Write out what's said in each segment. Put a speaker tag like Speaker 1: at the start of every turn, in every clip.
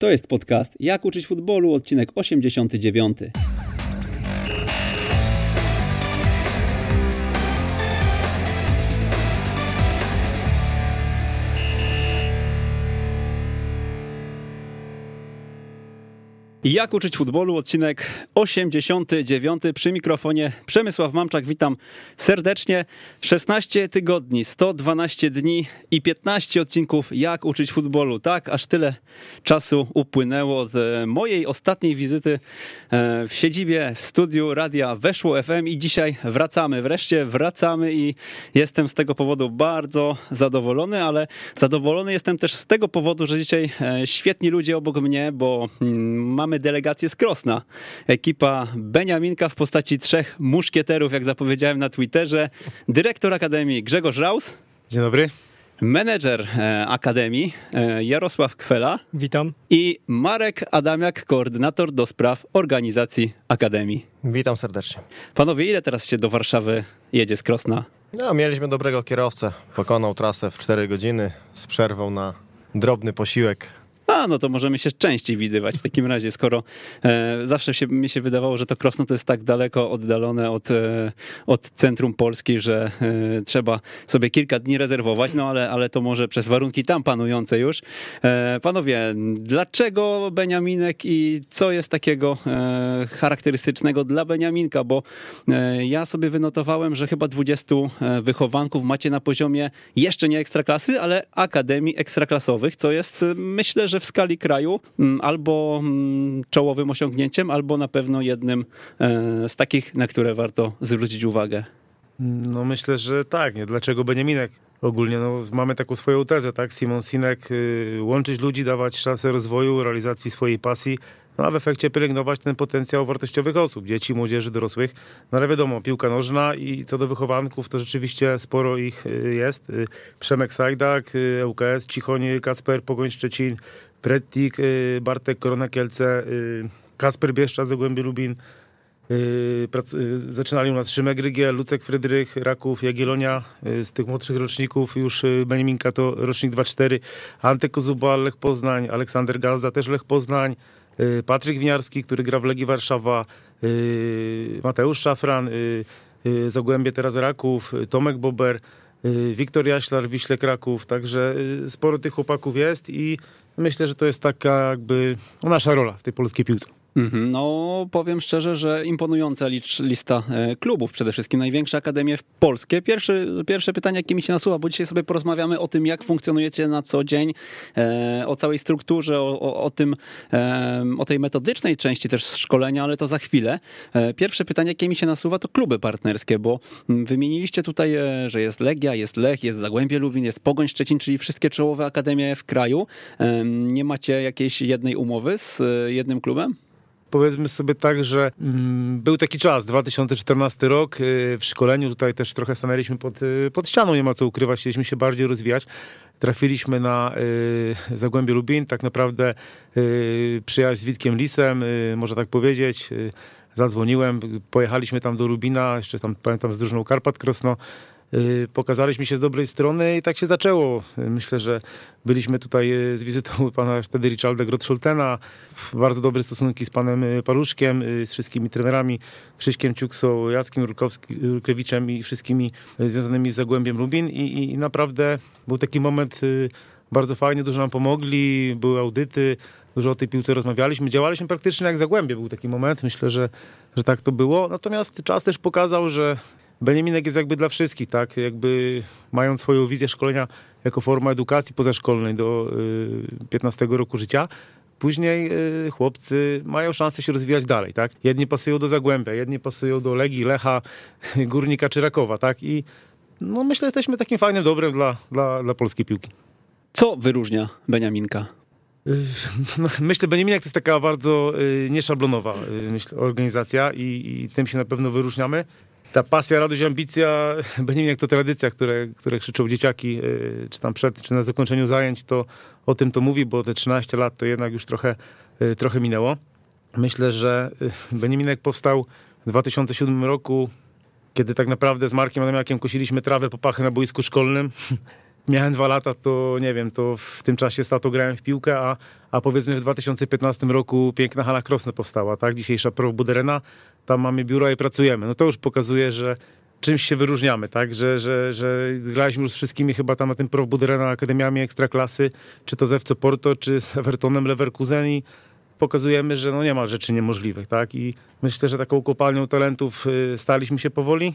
Speaker 1: To jest podcast Jak uczyć futbolu, odcinek 89. Jak uczyć futbolu, odcinek 89 przy mikrofonie Przemysław Mamczak, witam serdecznie. 16 tygodni, 112 dni i 15 odcinków Jak uczyć futbolu. Tak, aż tyle czasu upłynęło od mojej ostatniej wizyty e, w siedzibie w studiu radia Weszło FM i dzisiaj wracamy, wreszcie wracamy i jestem z tego powodu bardzo zadowolony, ale zadowolony jestem też z tego powodu, że dzisiaj e, świetni ludzie obok mnie, bo mm, mamy mamy delegację z Krosna. Ekipa Beniaminka w postaci trzech muszkieterów, jak zapowiedziałem na Twitterze. Dyrektor Akademii Grzegorz Raus.
Speaker 2: Dzień dobry.
Speaker 1: Menedżer e, Akademii e, Jarosław Kwela.
Speaker 3: Witam.
Speaker 1: I Marek Adamiak, koordynator do spraw organizacji Akademii.
Speaker 4: Witam serdecznie.
Speaker 1: Panowie, ile teraz się do Warszawy jedzie z Krosna?
Speaker 4: No, mieliśmy dobrego kierowcę. Pokonał trasę w 4 godziny z przerwą na drobny posiłek
Speaker 1: a, no to możemy się częściej widywać w takim razie, skoro e, zawsze się, mi się wydawało, że to Krosno to jest tak daleko oddalone od, e, od centrum Polski, że e, trzeba sobie kilka dni rezerwować, no ale, ale to może przez warunki tam panujące już. E, panowie, dlaczego Beniaminek i co jest takiego e, charakterystycznego dla Beniaminka, bo e, ja sobie wynotowałem, że chyba 20 wychowanków macie na poziomie jeszcze nie ekstraklasy, ale akademii ekstraklasowych, co jest myślę, że w skali kraju mm, albo mm, czołowym osiągnięciem, albo na pewno jednym e, z takich, na które warto zwrócić uwagę.
Speaker 2: No myślę, że tak. Nie? Dlaczego Beniaminek? Ogólnie no, mamy taką swoją tezę, tak? Simon Sinek, y, łączyć ludzi, dawać szansę rozwoju, realizacji swojej pasji, no a w efekcie pielęgnować ten potencjał wartościowych osób, dzieci, młodzieży, dorosłych. No ale wiadomo, piłka nożna i co do wychowanków, to rzeczywiście sporo ich y, jest. Y, Przemek Sajdak, y, ŁKS, Cichoń, Kacper, Pogoń Szczecin, Prettik, Bartek Korona Kielce, Kacper Bieszcza, Zagłębie Lubin, Zaczynali u nas Szymek Rygiel, Lucek Frydrych, Raków, Jagiellonia. Z tych młodszych roczników już Beniminka to rocznik 2-4. Antek Kozubal, Lech Poznań, Aleksander Gazda też Lech Poznań. Y, Patryk Winiarski, który gra w Legii Warszawa, y, Mateusz Szafran, y, Zagłębie teraz Raków, Tomek Bober, Wiktor Jaślar, Wiśle Kraków, także sporo tych chłopaków jest i myślę, że to jest taka jakby nasza rola w tej polskiej piłce.
Speaker 1: Mhm. No, powiem szczerze, że imponująca lista e, klubów, przede wszystkim największe akademie polskie. Pierwsze, pierwsze pytanie, jakie mi się nasuwa, bo dzisiaj sobie porozmawiamy o tym, jak funkcjonujecie na co dzień, e, o całej strukturze, o, o, o tym, e, o tej metodycznej części też szkolenia, ale to za chwilę. Pierwsze pytanie, jakie mi się nasuwa, to kluby partnerskie, bo wymieniliście tutaj, że jest Legia, jest Lech, jest Zagłębie Lubin, jest Pogoń Szczecin, czyli wszystkie czołowe akademie w kraju. Nie macie jakiejś jednej umowy z jednym klubem?
Speaker 2: Powiedzmy sobie tak, że mm, był taki czas, 2014 rok, y, w szkoleniu tutaj też trochę stanęliśmy pod, y, pod ścianą, nie ma co ukrywać, chcieliśmy się bardziej rozwijać. Trafiliśmy na y, Zagłębie Lubin, tak naprawdę y, przyjaźń z Witkiem Lisem, y, można tak powiedzieć. Y, zadzwoniłem, pojechaliśmy tam do Lubina, jeszcze tam pamiętam z drużyną Karpat Krosno. Y, pokazaliśmy się z dobrej strony i tak się zaczęło. Myślę, że byliśmy tutaj y, z wizytą pana wtedy Richarda Grotschultena, bardzo dobre stosunki z panem y, Paluszkiem, z wszystkimi trenerami, Krzyśkiem Ciuksą, Jackiem Rurkewiczem i wszystkimi związanymi z Zagłębiem Lubin i, i naprawdę był taki moment bardzo fajny, dużo nam pomogli, były audyty, dużo o tej piłce rozmawialiśmy, działaliśmy praktycznie jak Zagłębie, był taki moment, myślę, że, że tak to było. Natomiast czas też pokazał, że Beniaminek jest jakby dla wszystkich, tak? Jakby mając swoją wizję szkolenia jako forma edukacji pozaszkolnej do y, 15 roku życia, później y, chłopcy mają szansę się rozwijać dalej, tak? Jedni pasują do Zagłębia, jedni pasują do Legii, Lecha, Górnika czy Rakowa, tak? I no myślę, że jesteśmy takim fajnym dobrem dla, dla, dla polskiej piłki.
Speaker 1: Co wyróżnia Beniaminka?
Speaker 2: Y, no, myślę, Beniaminek to jest taka bardzo y, nieszablonowa y, myślę, organizacja i, i tym się na pewno wyróżniamy ta pasja, radość, ambicja, będzie jak to tradycja, które, które krzyczą dzieciaki, y, czy tam przed, czy na zakończeniu zajęć, to o tym to mówi, bo te 13 lat to jednak już trochę, y, trochę minęło. Myślę, że y, Beniminek powstał w 2007 roku, kiedy tak naprawdę z Markiem Adamiakiem kosiliśmy trawę po pachy na boisku szkolnym. miałem dwa lata, to nie wiem, to w tym czasie stato grałem w piłkę, a, a powiedzmy w 2015 roku piękna hala Krosno powstała, tak? Dzisiejsza Pro Buderena, tam mamy biuro i pracujemy. No to już pokazuje, że czymś się wyróżniamy, tak? Że, że, że graliśmy już z wszystkimi chyba tam na tym Pro Buderena akademiami ekstraklasy, czy to z FC Porto, czy z Evertonem Leverkusen i pokazujemy, że no nie ma rzeczy niemożliwych, tak? I myślę, że taką kopalnią talentów y, staliśmy się powoli.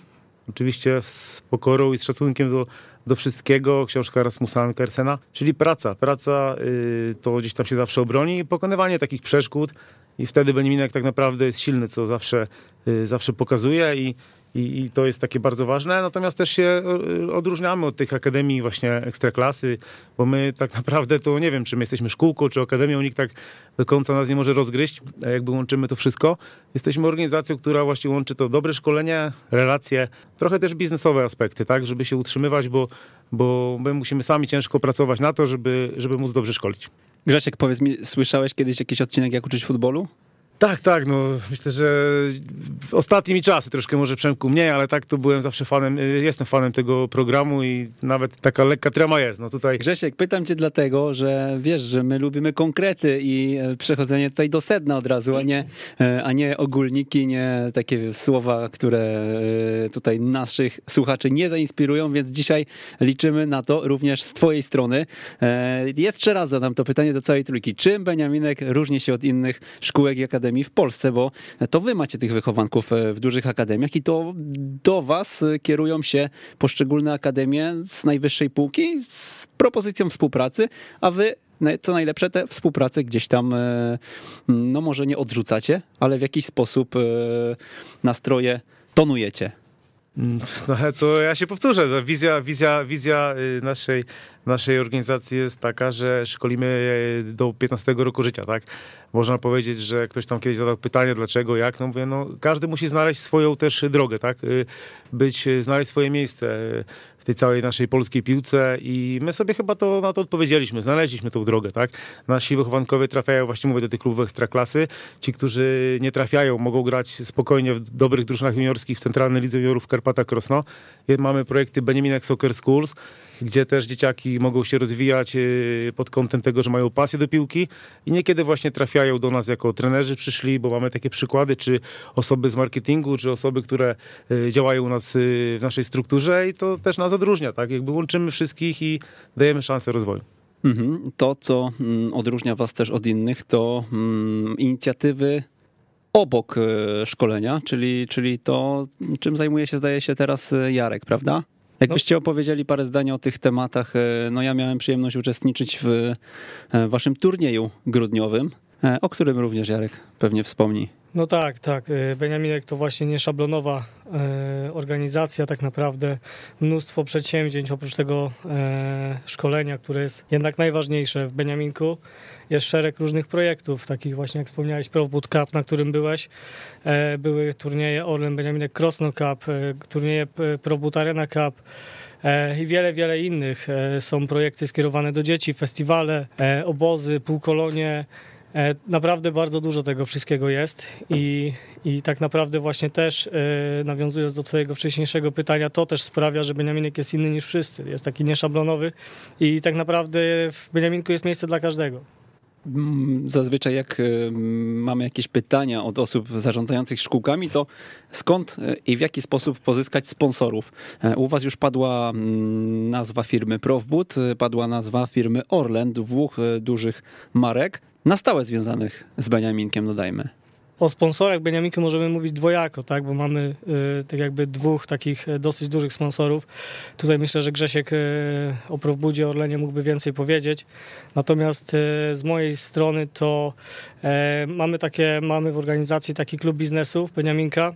Speaker 2: Oczywiście z pokorą i z szacunkiem do, do wszystkiego. Książka Rasmusa Ankersena, czyli praca. Praca y, to gdzieś tam się zawsze obroni i pokonywanie takich przeszkód. I wtedy Beniminek tak naprawdę jest silny, co zawsze, y, zawsze pokazuje i, i, i, to jest takie bardzo ważne. Natomiast też się y, odróżniamy od tych akademii właśnie ekstraklasy, bo my tak naprawdę to nie wiem, czy my jesteśmy szkółką, czy akademią, nikt tak do końca nas nie może rozgryźć, jakby łączymy to wszystko. Jesteśmy organizacją, która właśnie łączy to dobre szkolenie, relacje, trochę też biznesowe aspekty, tak, żeby się utrzymywać, bo, bo my musimy sami ciężko pracować na to, żeby, żeby móc dobrze szkolić.
Speaker 1: Grzesiek, powiedz mi, słyszałeś kiedyś jakiś odcinek Jak uczyć futbolu?
Speaker 2: Tak, tak, no myślę, że ostatnimi czasy troszkę może Przemku mniej, ale tak to byłem zawsze fanem, y, jestem fanem tego programu i nawet taka lekka trema jest. No tutaj...
Speaker 1: Grzesiek, pytam cię dlatego, że wiesz, że my lubimy konkrety i e, przechodzenie tutaj do sedna od razu, a nie, e, a nie ogólniki, nie takie słowa, które e, tutaj naszych słuchaczy nie zainspirują, więc dzisiaj liczymy na to również z twojej strony. Jeszcze raz zadam to pytanie do całej trójki. Czym Beniaminek różni się od innych szkółek i akademii akademii w Polsce, bo to wy macie tych wychowanków e, w dużych akademiach i to do was kierują się poszczególne akademie z najwyższej półki z propozycją współpracy, a wy co najlepsze, te współpracę gdzieś tam, e, no może nie odrzucacie, ale w jakiś sposób e, nastroje tonujecie.
Speaker 2: No to ja się powtórzę. Wizja, wizja, wizja y, naszej, naszej organizacji jest taka, że szkolimy do 15 roku życia, tak? Można powiedzieć, że ktoś tam kiedyś zadał pytanie, dlaczego, jak, no mówię, no każdy musi znaleźć swoją też drogę, tak? Y, być, znaleźć swoje miejsce tej całej naszej polskiej piłce i my sobie chyba to na to odpowiedzieliśmy, znaleźliśmy tą drogę, tak? Nasi wychowankowie trafiają, właśnie mówię, do tych klubów ekstraklasy. Ci, którzy nie trafiają, mogą grać spokojnie w dobrych drużynach juniorskich w Centralnej Lidze Juniorów w Karpatach Krosno. Mamy projekty Benjaminek Soccer Schools, gdzie też dzieciaki mogą się rozwijać y, pod kątem tego, że mają pasję do piłki i niekiedy właśnie trafiają do nas jako trenerzy przyszli, bo mamy takie przykłady, czy osoby z marketingu, czy osoby, które y, działają u nas y, w naszej strukturze i to też nas odróżnia, tak? Jakby łączymy wszystkich i dajemy szansę rozwoju.
Speaker 1: Mhm. To, co mm, odróżnia Was też od innych, to mm, inicjatywy obok szkolenia, czyli, czyli to, czym zajmuje się, zdaje się, teraz Jarek, prawda? Jakbyście opowiedzieli parę zdań o tych tematach, e, no ja miałem przyjemność uczestniczyć w e, waszym turnieju grudniowym, o którym również Jarek pewnie wspomni.
Speaker 3: No tak, tak. Beniaminek to właśnie nieszablonowa organizacja, tak naprawdę mnóstwo przedsięwzięć oprócz tego szkolenia, które jest jednak najważniejsze w Beniaminku jest szereg różnych projektów, takich właśnie jak wspomniałeś Profboot Cup, na którym byłeś. E, były turnieje Orlen Benjaminek Krosno Cup, e, turnieje Profboot Arena Cup e, i wiele, wiele innych. Są projekty skierowane do dzieci, festiwale, obozy, półkolonie, Naprawdę bardzo dużo tego wszystkiego jest i, i tak naprawdę właśnie też nawiązując do twojego wcześniejszego pytania, to też sprawia, że Beniaminek jest inny niż wszyscy. Jest taki nieszablonowy i tak naprawdę w Beniaminku jest miejsce dla każdego.
Speaker 1: Mm, zazwyczaj jak y, mamy jakieś pytania od osób zarządzających szkółkami, to skąd i w jaki sposób pozyskać sponsorów? E, u was już padła mm, nazwa firmy Profbud, padła nazwa firmy Orlen, dwóch dużych marek, na stałe związanych z Beniaminkiem, dodajmy
Speaker 3: o sponsorach Beniaminku możemy mówić dwojako, tak, bo mamy y, tak jakby dwóch takich y, dosyć dużych sponsorów. Tutaj myślę, że Grzesiek y, o Profbudzie Orlenie mógłby więcej powiedzieć. Natomiast z mojej strony to mamy takie, mamy w organizacji taki klub biznesu Beniaminka,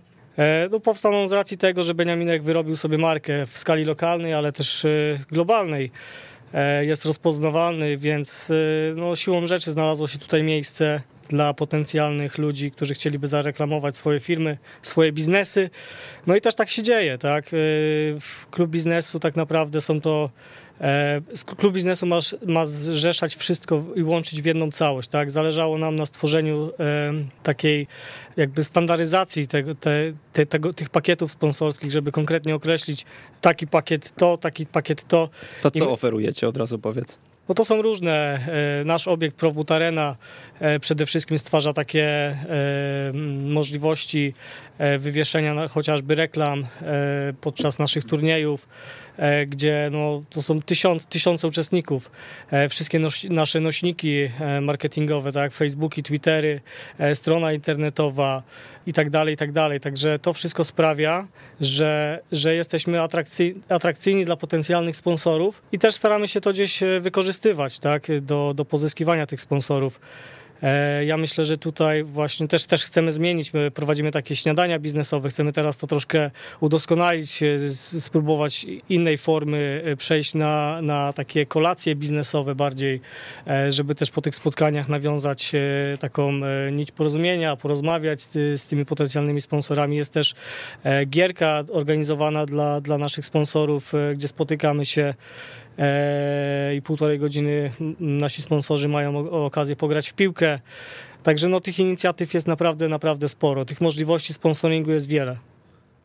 Speaker 3: no, powstał on z racji tego, że Beniaminek wyrobił sobie markę w skali lokalnej, ale też globalnej. Jest rozpoznawalny, więc no, siłą rzeczy znalazło się tutaj miejsce dla potencjalnych ludzi, którzy chcieliby zareklamować swoje firmy, swoje biznesy. No i też tak się dzieje, tak? Y, klub biznesu tak naprawdę są to E, klub biznesu ma, ma zrzeszać wszystko i łączyć w jedną całość. Tak? Zależało nam na stworzeniu e, takiej jakby standaryzacji tego, te, te, tego, tych pakietów sponsorskich, żeby konkretnie określić taki pakiet to, taki pakiet to.
Speaker 1: To co I... oferujecie, od razu powiedz.
Speaker 3: No to są różne. E, nasz obiekt Profbut Arena e, przede wszystkim stwarza takie e, możliwości wywieszenia chociażby reklam podczas naszych turniejów. E, gdzie no, to są tysiąc, tysiące uczestników. E, wszystkie nasze nośniki e, marketingowe, tak, Facebooki, Twittery, strona internetowa i tak dalej, i tak dalej. Także to wszystko sprawia, że, że jesteśmy atrakcyjni, atrakcyjni dla potencjalnych sponsorów i też staramy się to gdzieś wykorzystywać, tak, do, do pozyskiwania tych sponsorów. E, ja myślę, że tutaj właśnie też, też chcemy zmienić. My prowadzimy takie śniadania biznesowe, chcemy teraz to troszkę udoskonalić, e, spróbować innej formy, e, przejść na, na takie kolacje biznesowe bardziej, żeby też po tych spotkaniach nawiązać taką nić porozumienia, porozmawiać z, z tymi potencjalnymi sponsorami. Jest też gierka organizowana dla, dla naszych sponsorów, gdzie spotykamy się i półtorej godziny nasi sponsorzy mają okazję pograć w piłkę. Także no, tych inicjatyw jest naprawdę, naprawdę sporo. Tych możliwości sponsoringu jest wiele.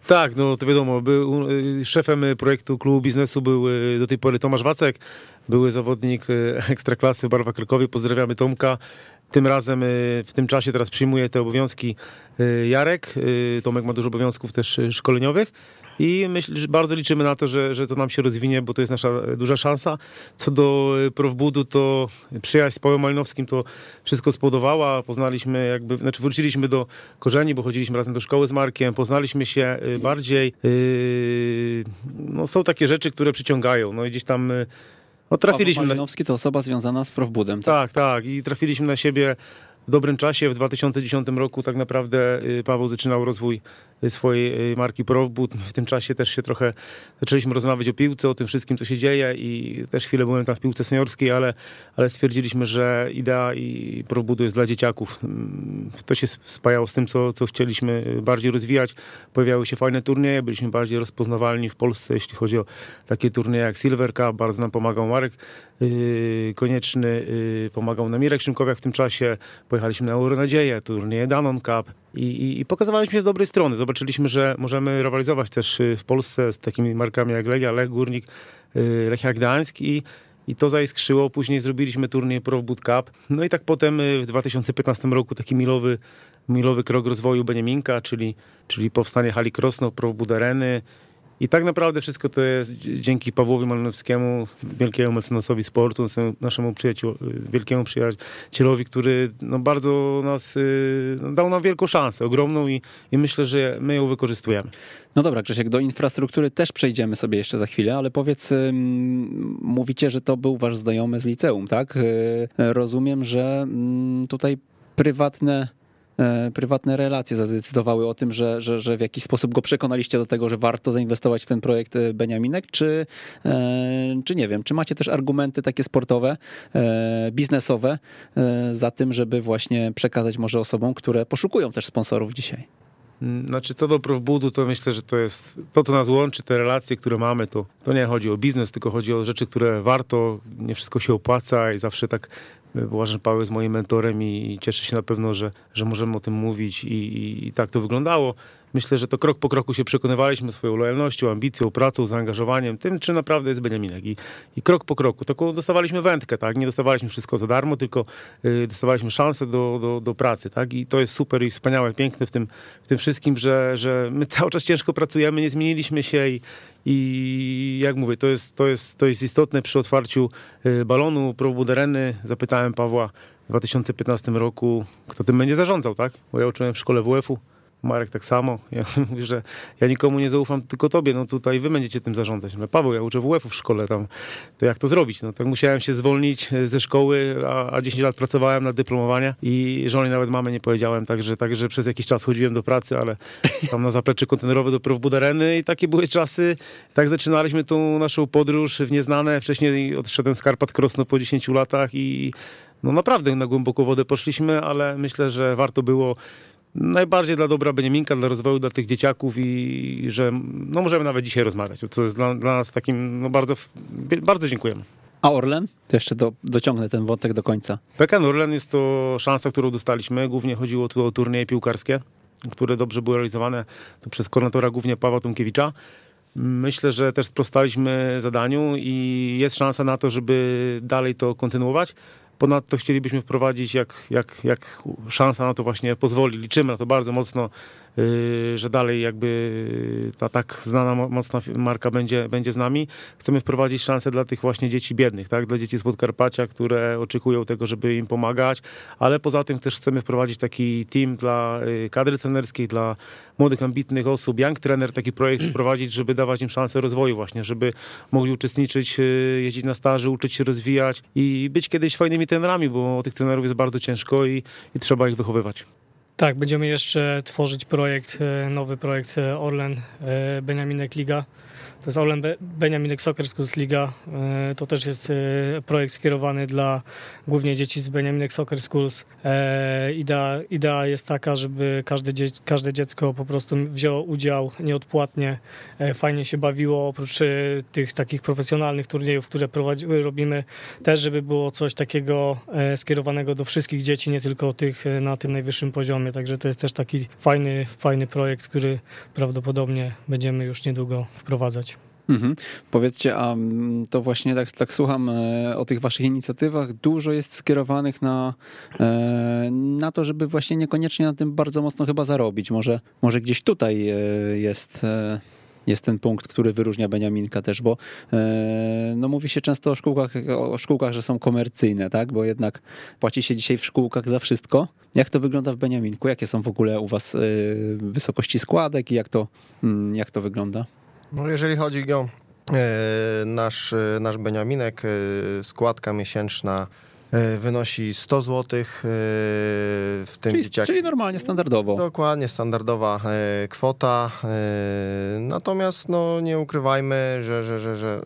Speaker 2: Tak, no to wiadomo, był, y, szefem projektu klubu biznesu był y, do tej pory Tomasz Wacek, były zawodnik y, ekstraklasy Barwa Krakowie. Pozdrawiamy Tomka. Tym razem w tym czasie teraz przyjmuje te obowiązki Jarek. Tomek ma dużo obowiązków też szkoleniowych i że bardzo liczymy na to, że, że to nam się rozwinie, bo to jest nasza duża szansa. Co do e, Profbudu, to przyjaźń z Pawłem Malinowskim to wszystko spodobała. Poznaliśmy jakby, znaczy wróciliśmy do korzeni, bo chodziliśmy razem do szkoły z Markiem, poznaliśmy się e, bardziej. Yy, no, są takie rzeczy, które przyciągają. No i gdzieś tam no, trafiliśmy.
Speaker 1: Paweł Malinowski to osoba związana z Profbudem.
Speaker 2: Tak? tak, tak. I trafiliśmy na siebie w dobrym czasie. W 2010 roku tak naprawdę Paweł zaczynał rozwój swojej y, marki Profbud. W tym czasie też się trochę zaczęliśmy rozmawiać o piłce, o tym wszystkim, co się dzieje i też chwilę byłem tam w piłce seniorskiej, ale, ale stwierdziliśmy, że idea i Profbudu jest dla dzieciaków. Mm, to się spajało z tym, co, co chcieliśmy bardziej rozwijać. Pojawiały się fajne turnieje, byliśmy bardziej rozpoznawalni w Polsce, jeśli chodzi o takie turnieje jak Silver Cup. Bardzo nam pomagał Marek Konieczny, pomagał nam Mirek Szymkowiak w tym czasie pojechaliśmy na Euronadzieję, turnieje Danon Cup i, i, pokazywaliśmy się z dobrej strony. Zobaczyliśmy, że możemy rywalizować też y, w Polsce z takimi markami jak Legia, Lech Górnik, y, Lechia Gdańsk i, i to zaiskrzyło. Później zrobiliśmy turniej Pro Boot Cup. No i tak potem y, w 2015 roku taki milowy, milowy krok rozwoju Beniaminka, czyli, czyli powstanie hali Krosno, Pro Boot Areny, i tak naprawdę wszystko to jest dzięki Pawłowi Malinowskiemu, wielkiemu mecenasowi sportu, naszemu przyjaciół, wielkiemu przyjacielowi, który no bardzo nas, y, no dał nam wielką szansę, ogromną i, i myślę, że my ją wykorzystujemy.
Speaker 1: No dobra, Grzesiek, do infrastruktury też przejdziemy sobie jeszcze za chwilę, ale powiedz, mówicie, że to był wasz znajomy z liceum, tak? Y, rozumiem, że tutaj prywatne prywatne relacje zadecydowały o tym, że, że, że w jakiś sposób go przekonaliście do tego, że warto zainwestować w ten projekt e, Beniaminek, czy, e, czy nie wiem, czy macie też argumenty takie sportowe, biznesowe za tym, żeby właśnie przekazać może osobom, które poszukują też sponsorów dzisiaj?
Speaker 2: Znaczy, co do Profbudu, to myślę, że to jest to, co nas łączy, te relacje, które mamy, to, to nie chodzi o biznes, tylko chodzi o rzeczy, które warto, nie wszystko się opłaca i zawsze tak Błażej Paweł jest moim mentorem i, cieszę się na pewno, że, że możemy o tym mówić i, i, i tak to wyglądało myślę, że to krok po kroku się przekonywaliśmy swoją lojalnością, ambicją, pracą, zaangażowaniem, tym, czy naprawdę jest Beniaminek. I, i krok po kroku. Taką dostawaliśmy wędkę, tak? Nie dostawaliśmy wszystko za darmo, tylko y, dostawaliśmy szansę do, do, do pracy, tak? I to jest super i wspaniałe, piękne w tym, w tym wszystkim, że, że my cały czas ciężko pracujemy, nie zmieniliśmy się i, i jak mówię, to jest, to jest, to jest istotne przy otwarciu y, balonu Probudereny. Zapytałem Pawła w 2015 roku, kto tym będzie zarządzał, tak? Bo ja uczyłem w szkole WF-u. Marek tak samo. Ja mówię, że ja nikomu nie zaufam, tylko tobie. No tutaj wy będziecie tym zarządzać. No, Paweł, ja uczę WF-u w szkole tam. To jak to zrobić? No tak musiałem się zwolnić e, ze szkoły, a, a 10 lat pracowałem na dyplomowanie i żonie nawet mamy nie powiedziałem, także, także przez jakiś czas chodziłem do pracy, ale tam na zaplecze kontenerowe do Budareny i takie były czasy. Tak zaczynaliśmy tą naszą podróż w nieznane. Wcześniej odszedłem z Karpat Krosno po 10 latach i no naprawdę na głęboką wodę poszliśmy, ale myślę, że warto było najbardziej dla dobra Beniaminka, dla rozwoju dla tych dzieciaków i że no możemy nawet dzisiaj rozmawiać, co jest dla, dla nas takim, no bardzo, bardzo dziękujemy.
Speaker 1: A Orlen? To jeszcze do, dociągnę ten wątek do końca.
Speaker 2: PKN Orlen jest to szansa, którą dostaliśmy. Głównie chodziło tu o turnieje piłkarskie, które dobrze były realizowane przez koordynatora głównie Pawła Tomkiewicza. Myślę, że też sprostaliśmy zadaniu i jest szansa na to, żeby dalej to kontynuować. Ponadto chcielibyśmy wprowadzić, jak, jak, jak szansa na to właśnie pozwoli, liczymy na to bardzo mocno, że dalej jakby ta tak znana mocna marka będzie, będzie z nami. Chcemy wprowadzić szansę dla tych właśnie dzieci biednych, tak? dla dzieci z Podkarpacia, które oczekują tego, żeby im pomagać, ale poza tym też chcemy wprowadzić taki team dla yy, kadry trenerskiej, dla młodych, ambitnych osób, Young Trainer, taki projekt wprowadzić, żeby dawać im szansę rozwoju właśnie, żeby mogli uczestniczyć, yy, jeździć na staży, uczyć się rozwijać i być kiedyś fajnymi trenerami, bo tych trenerów jest bardzo ciężko i, i trzeba ich wychowywać.
Speaker 3: Tak, będziemy jeszcze tworzyć projekt, e, nowy projekt e, Orlen e, Beniaminek Liga. To jest Orlen Beniaminek Soccer Schools Liga. To też jest projekt skierowany dla głównie dzieci z Beniaminek Soccer Schools. Idea, idea jest taka, żeby każde, dzie każde dziecko po prostu wzięło udział nieodpłatnie, fajnie się bawiło, oprócz tych takich profesjonalnych turniejów, które robimy, też żeby było coś takiego skierowanego do wszystkich dzieci, nie tylko tych na tym najwyższym poziomie. Także to jest też taki fajny, fajny projekt, który prawdopodobnie będziemy już niedługo wprowadzać.
Speaker 1: Mhm. Powiedzcie, a mm, to właśnie tak, tak słucham e, o tych waszych inicjatywach. Dużo jest skierowanych na, e, na to, żeby właśnie niekoniecznie na tym bardzo mocno chyba zarobić. Może, może gdzieś tutaj e, jest jest ten punkt, który wyróżnia Beniaminka też, bo e, no, mówi się często o szkółkach, o szkółkach, że są komercyjne, tak? bo jednak płaci się dzisiaj w szkółkach za wszystko. Jak to wygląda w Beniaminku? Jakie są w ogóle u was e, wysokości składek i jak to, mm, jak to wygląda?
Speaker 4: No jeżeli chodzi o e, nasz, nasz Beniaminek, składka miesięczna wynosi 100 zł. E, w tym
Speaker 1: czyli, dzieciaki... czyli normalnie, standardowo.
Speaker 4: Dokładnie, standardowa e, kwota. Natomiast no, nie ukrywajmy, że, że, że, że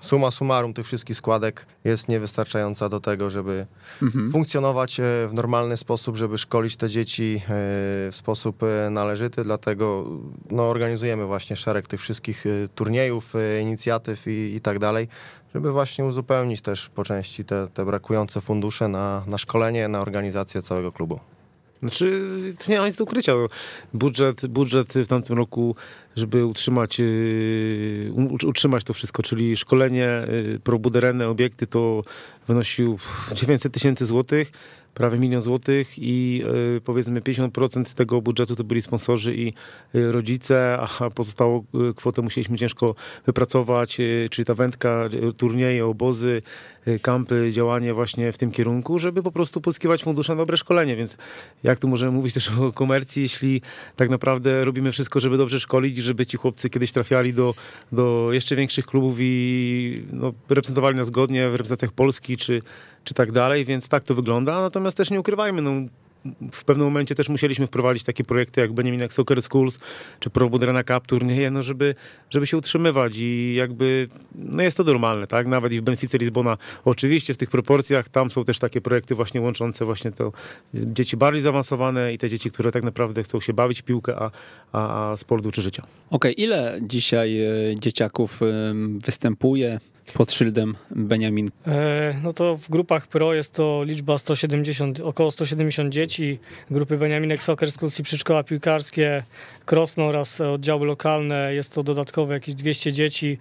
Speaker 4: suma summarum tych wszystkich składek jest niewystarczająca do tego, żeby mhm. funkcjonować w normalny sposób, żeby szkolić te dzieci w sposób należyty. Dlatego no, organizujemy właśnie szereg tych wszystkich turniejów, inicjatyw i, i tak dalej, żeby właśnie uzupełnić też po części te, te brakujące fundusze na, na szkolenie, na organizację całego klubu.
Speaker 2: Znaczy, to nie ma nic do ukrycia. Budżet, budżet w tamtym roku, żeby utrzymać, yy, utrzymać to wszystko, czyli szkolenie, yy, probuderenne obiekty, to wynosił 900 tysięcy złotych prawie milion złotych i y, powiedzmy 50% tego budżetu to byli sponsorzy i y, rodzice, a pozostałą y, kwotę musieliśmy ciężko wypracować, czyli ta wędka, turnieje, obozy, kampy, działanie właśnie w tym kierunku, żeby po prostu pozyskiwać fundusze na dobre szkolenie, więc jak tu możemy mówić też o komercji, jeśli tak naprawdę robimy wszystko, żeby dobrze szkolić, żeby ci chłopcy kiedyś trafiali do, do jeszcze większych klubów i no, reprezentowali nas godnie w reprezentacjach Polski, czy czy tak dalej, więc tak to wygląda. Natomiast też nie ukrywajmy, no, w pewnym momencie też musieliśmy wprowadzić takie projekty jak Benjamin Soccer Schools czy Pro Budrana Cup turnieje, no żeby, żeby się utrzymywać i jakby no jest to normalne, tak? Nawet i w Benfice Lizbona oczywiście w tych proporcjach tam są też takie projekty właśnie łączące właśnie to dzieci bardziej zaawansowane i te dzieci, które tak naprawdę chcą się bawić piłkę, a, a, a sport uczy życia.
Speaker 1: Okej, okay, ile dzisiaj e, dzieciaków występuje pod szyldem Beniamin?
Speaker 3: E, no to w grupach pro jest to liczba 170, około 170 dzieci. Grupy Beniaminek Soccer Schools i przedszkola piłkarskie, Krosno oraz oddziały lokalne. Jest to dodatkowe jakieś 200 dzieci.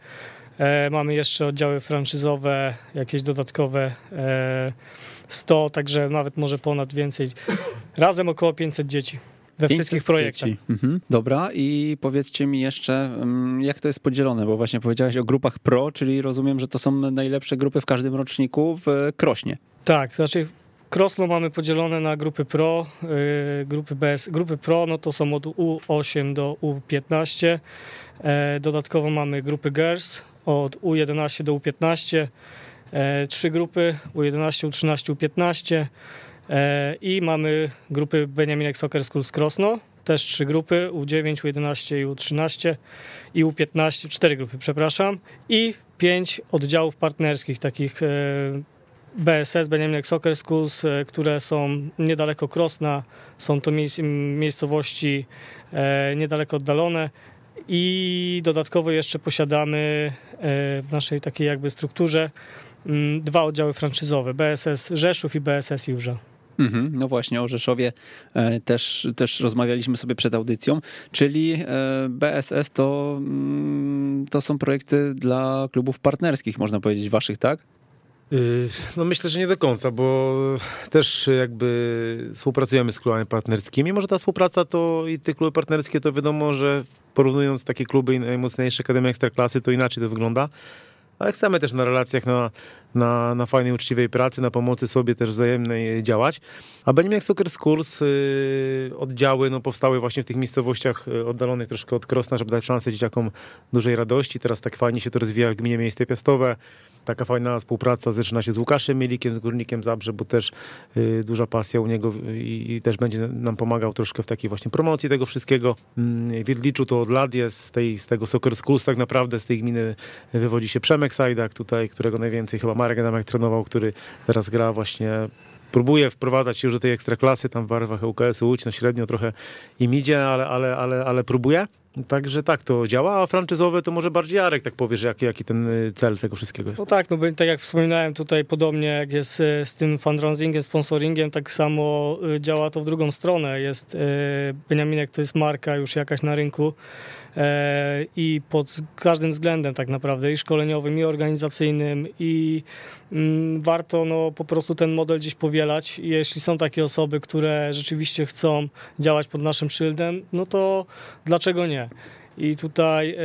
Speaker 3: E, mamy jeszcze oddziały franczyzowe, jakieś dodatkowe e, 100, także nawet może ponad więcej. Razem około 500 dzieci we wszystkich projektach.
Speaker 1: Mhm. Dobra i powiedzcie mi jeszcze, mm, jak to jest podzielone, bo właśnie powiedziałeś o grupach pro, czyli rozumiem, że to są najlepsze grupy w każdym roczniku w Krośnie.
Speaker 3: Tak, znaczy Krosno mamy podzielone na grupy pro, yy, grupy bez. Grupy pro no to są od U8 do U15. Yy, dodatkowo mamy grupy girls od U11 do U15. Yy, trzy grupy U11, U13, U15. E, I mamy grupy Beniaminek Soccer Schools Krosno, też trzy grupy, U9, U11 i U13 i U15, cztery grupy, przepraszam, i pięć oddziałów partnerskich, takich e, BSS, Beniaminek Soccer Schools, e, które są niedaleko Krosna, są to miejsc, miejscowości niedaleko oddalone i dodatkowo jeszcze posiadamy w naszej takiej jakby strukturze mm, dwa oddziały franczyzowe, BSS Rzeszów i BSS Jurza.
Speaker 1: Mhm, no właśnie, o Rzeszowie e, też, też rozmawialiśmy sobie przed audycją, czyli e, BSS to, mm, to są projekty dla klubów partnerskich, można powiedzieć, waszych, tak?
Speaker 2: Y, no myślę, że nie do końca, bo też jakby współpracujemy z klubami partnerskimi. Może ta współpraca to i te kluby partnerskie to wiadomo, że porównując takie kluby i najmocniejsze Akademie Ekstraklasy, to inaczej to wygląda ale chcemy też na relacjach, na, na, na fajnej, uczciwej pracy, na pomocy sobie też wzajemnej działać. A Benimiak Soccer Schools yy, oddziały no, powstały właśnie w tych miejscowościach y, oddalonych troszkę od Krosna, żeby dać szansę dzieciakom dużej radości. Teraz tak fajnie się to rozwija w gminie Miejsce Piastowe. Taka fajna współpraca zaczyna się z Łukaszem Mielikiem, z Górnikiem Zabrze, bo też yy, duża pasja u niego i, też będzie nam pomagał troszkę w takiej właśnie promocji tego wszystkiego. W Wiedliczu to od lat jest, z, tej, z tego Soccer Schools tak naprawdę, z tej gminy wywodzi się Przemek Sajdak tutaj, którego najwięcej chyba Marek Adamek trenował, który teraz gra właśnie próbuje wprowadzać się już do tej ekstraklasy, tam w barwach UKS-u Łódź, no średnio trochę im idzie, ale, ale, ale, ale próbuje. Także tak to działa, a franczyzowe to może bardziej Jarek tak powie, że jaki, jaki ten y, cel tego wszystkiego jest.
Speaker 3: No tak, no tak jak wspominałem tutaj podobnie jak jest y, z tym fundraisingiem, sponsoringiem, tak samo y, działa to w drugą stronę. Jest Beniaminek to jest marka już jakaś na rynku i pod każdym względem tak naprawdę i szkoleniowym, i organizacyjnym i mm, warto no, po prostu ten model gdzieś powielać. Jeśli są takie osoby, które rzeczywiście chcą działać pod naszym szyldem, no to dlaczego nie? I tutaj e,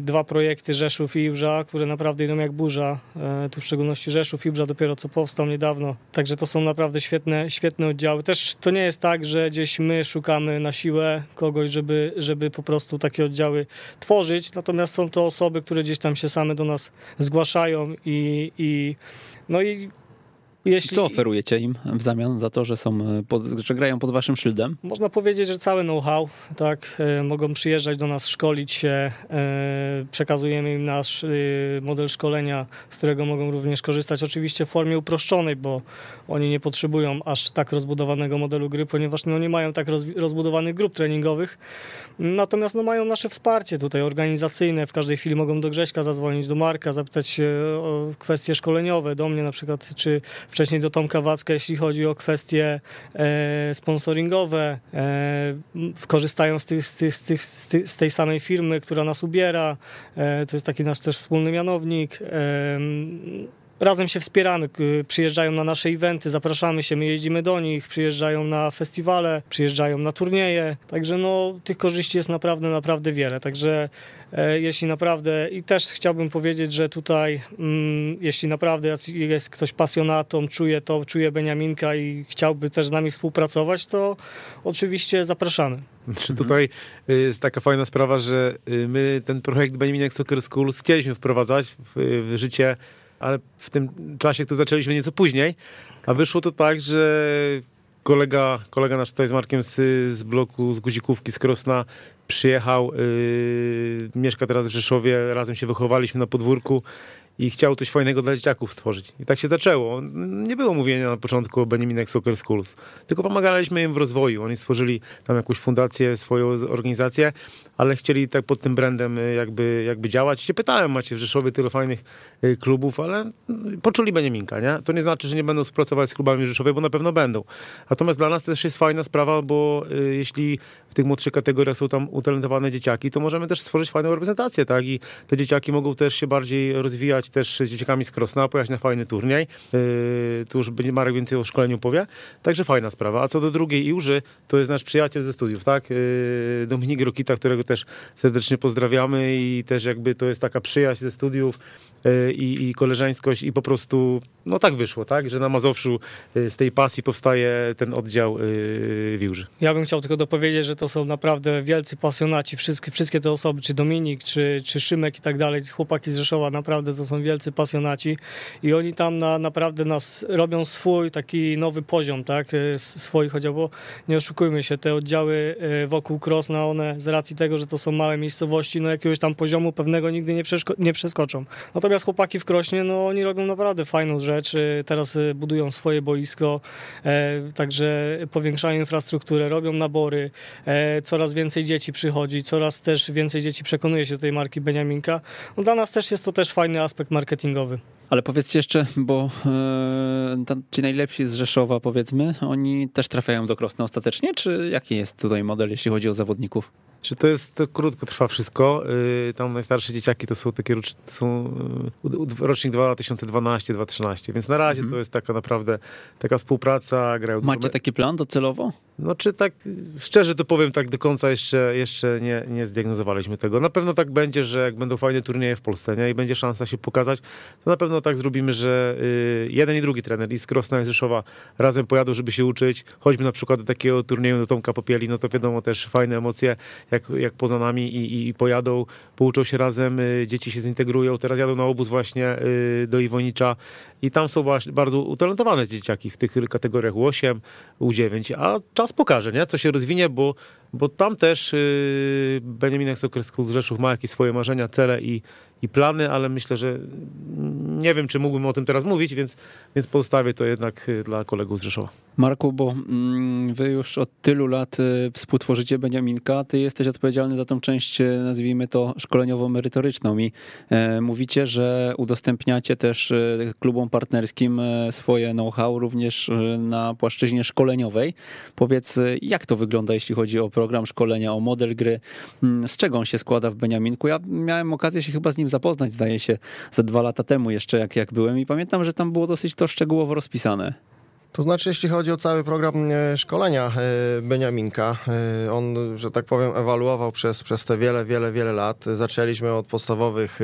Speaker 3: dwa projekty Rzeszów i które naprawdę idą jak burza. E, tu w szczególności Rzeszów Ibrza dopiero co powstał niedawno. Także to są naprawdę świetne, świetne oddziały. Też to nie jest tak, że gdzieś my szukamy na siłę kogoś, żeby, żeby po prostu takie oddziały tworzyć. Natomiast są to osoby, które gdzieś tam się same do nas zgłaszają i, i no i
Speaker 1: jeśli... Co oferujecie im w zamian za to, że, są e, pod, że grają pod waszym szyldem?
Speaker 3: Można powiedzieć, że całe know-how, tak, e, mogą przyjeżdżać do nas, szkolić się, e, przekazujemy im nasz model szkolenia, z którego mogą również korzystać, oczywiście w formie uproszczonej, bo oni nie potrzebują aż tak rozbudowanego modelu gry, ponieważ no, nie mają tak rozbudowanych grup treningowych, natomiast no, mają nasze wsparcie tutaj organizacyjne, w każdej chwili mogą do Grześka zadzwonić, do Marka, zapytać się o kwestie szkoleniowe, do mnie na przykład, czy wcześniej do Tomka Wacka, jeśli chodzi o kwestie e, sponsoringowe. E, korzystają z, tych, z, tych, z, tych, z, tej samej firmy, która nas ubiera. E, to jest taki nasz też wspólny mianownik. Razem się wspieramy, przyjeżdżają na nasze eventy, zapraszamy się, my jeździmy do nich, przyjeżdżają na festiwale, przyjeżdżają na turnieje, także no tych korzyści jest naprawdę, naprawdę wiele, także e, jeśli naprawdę i też chciałbym powiedzieć, że tutaj mm, jeśli naprawdę jest ktoś pasjonatą, czuje to, czuje Beniaminka i chciałby też z nami współpracować, to oczywiście zapraszamy.
Speaker 2: Czy tutaj y, jest taka fajna sprawa, że y, my ten projekt Beniaminek Soccer School chcieliśmy wprowadzać w, w życie ale w tym czasie to zaczęliśmy nieco później, a wyszło to tak, że kolega, kolega nasz tutaj z Markiem z, z bloku, z Guzikówki, z Krosna przyjechał, yy, mieszka teraz w Rzeszowie, razem się wychowaliśmy na podwórku i chciał coś fajnego dla dzieciaków stworzyć. I tak się zaczęło. Nie było mówienia na początku o Benjaminek Soccer Schools, tylko pomagaliśmy im w rozwoju. Oni stworzyli tam jakąś fundację, swoją organizację, ale chcieli tak pod tym brandem y, jakby, jakby działać. I się pytałem, macie w Rzeszowie tyle fajnych y, klubów, ale y, poczuli Benjaminka, nie? To nie znaczy, że nie będą współpracować z klubami Rzeszowie, bo na pewno będą. Natomiast dla nas też jest fajna sprawa, bo jeśli w tych młodszych kategoriach są tam utalentowane dzieciaki, to możemy też stworzyć fajną reprezentację, tak? I te dzieciaki mogą też się bardziej rozwijać też z dzieciakami z Krosna, pojechać na fajny turniej. Yy, tu już Marek więcej o szkoleniu powie. Także fajna sprawa. A co do drugiej Iuży, to jest nasz przyjaciel ze studiów, tak? Yy, Dominik Rokita, którego też serdecznie pozdrawiamy i też jakby to jest taka przyjaźń ze studiów i, i koleżeńskość i po prostu, no tak wyszło, tak? Że na Mazowszu yy, z tej pasji powstaje ten oddział yy, w Iuży.
Speaker 3: Ja bym chciał tylko dopowiedzieć, że to są naprawdę wielcy pasjonaci, wszystkie, wszystkie te osoby, czy Dominik, czy, czy Szymek i tak dalej, chłopaki z Rzeszowa, naprawdę to są wielcy pasjonaci i oni tam na, naprawdę nas robią swój taki nowy poziom, tak, y, swój chociaż, bo nie oszukujmy się, te oddziały y, wokół Krosna, one z racji tego, że to są małe miejscowości, no jakiegoś tam poziomu pewnego nigdy nie, nie przeskoczą. Natomiast chłopaki w Krośnie, no oni robią naprawdę fajną rzecz, teraz budują swoje boisko, e, także powiększają infrastrukturę, robią nabory, e, coraz więcej dzieci przychodzi, coraz też więcej dzieci przekonuje się do tej marki Beniaminka. No dla nas też jest to też fajny aspekt marketingowy.
Speaker 1: Ale powiedzcie jeszcze, bo e, ci najlepsi z Rzeszowa, powiedzmy, oni też trafiają do Krosna ostatecznie, czy jaki jest tutaj model, jeśli chodzi o zawodników?
Speaker 2: Czy to jest, to krótko trwa wszystko. Yy, tam najstarsze dzieciaki to są takie, są yy, rocznik 2012-2013, więc na razie mhm. to jest taka naprawdę taka współpraca.
Speaker 1: Grają Macie taki plan docelowo?
Speaker 2: No czy tak, szczerze to powiem, tak do końca jeszcze, jeszcze nie, nie zdiagnozowaliśmy tego. Na pewno tak będzie, że jak będą fajne turnieje w Polsce nie, i będzie szansa się pokazać, to na pewno tak zrobimy, że yy, jeden i drugi trener i z Krosna i Rzeszowa razem pojadą, żeby się uczyć. Choćby na przykład do takiego turnieju do Tomka Popieli, no to wiadomo też fajne emocje jak, jak poza nami i, i pojadą, pouczą się razem, y, dzieci się zintegrują. Teraz jadą na obóz właśnie y, do Iwonicza i tam są bardzo utalentowane dzieciaki w tych kategoriach U8, U9, a czas pokaże, nie? co się rozwinie, bo, bo tam też Benjamin Soccer School z Rzeszów ma jakieś swoje marzenia, cele i, i plany, ale myślę, że nie wiem, czy mógłbym o tym teraz mówić, więc, więc pozostawię to jednak y, dla kolegów z Rzeszowa.
Speaker 1: Marku, bo mm, wy już od tylu lat y, współtworzycie Beniaminka, ty jesteś odpowiedzialny za tą część, y, nazwijmy to szkoleniowo-merytoryczną i e, mówicie, że udostępniacie też klubom partnerskim e, swoje know-how również na płaszczyźnie szkoleniowej. Powiedz, jak to wygląda, jeśli chodzi o program szkolenia, o model gry, mm, z czego on się składa w Beniaminku? Ja miałem okazję się chyba z nim zapoznać, zdaje się, za dwa lata temu jeszcze, jak, jak byłem i pamiętam, że tam było dosyć to szczegółowo rozpisane.
Speaker 4: To znaczy, jeśli chodzi o cały program e, szkolenia e, Beniaminka, e, on, że tak powiem, ewaluował przez, przez te wiele, wiele, wiele lat. Zaczęliśmy od podstawowych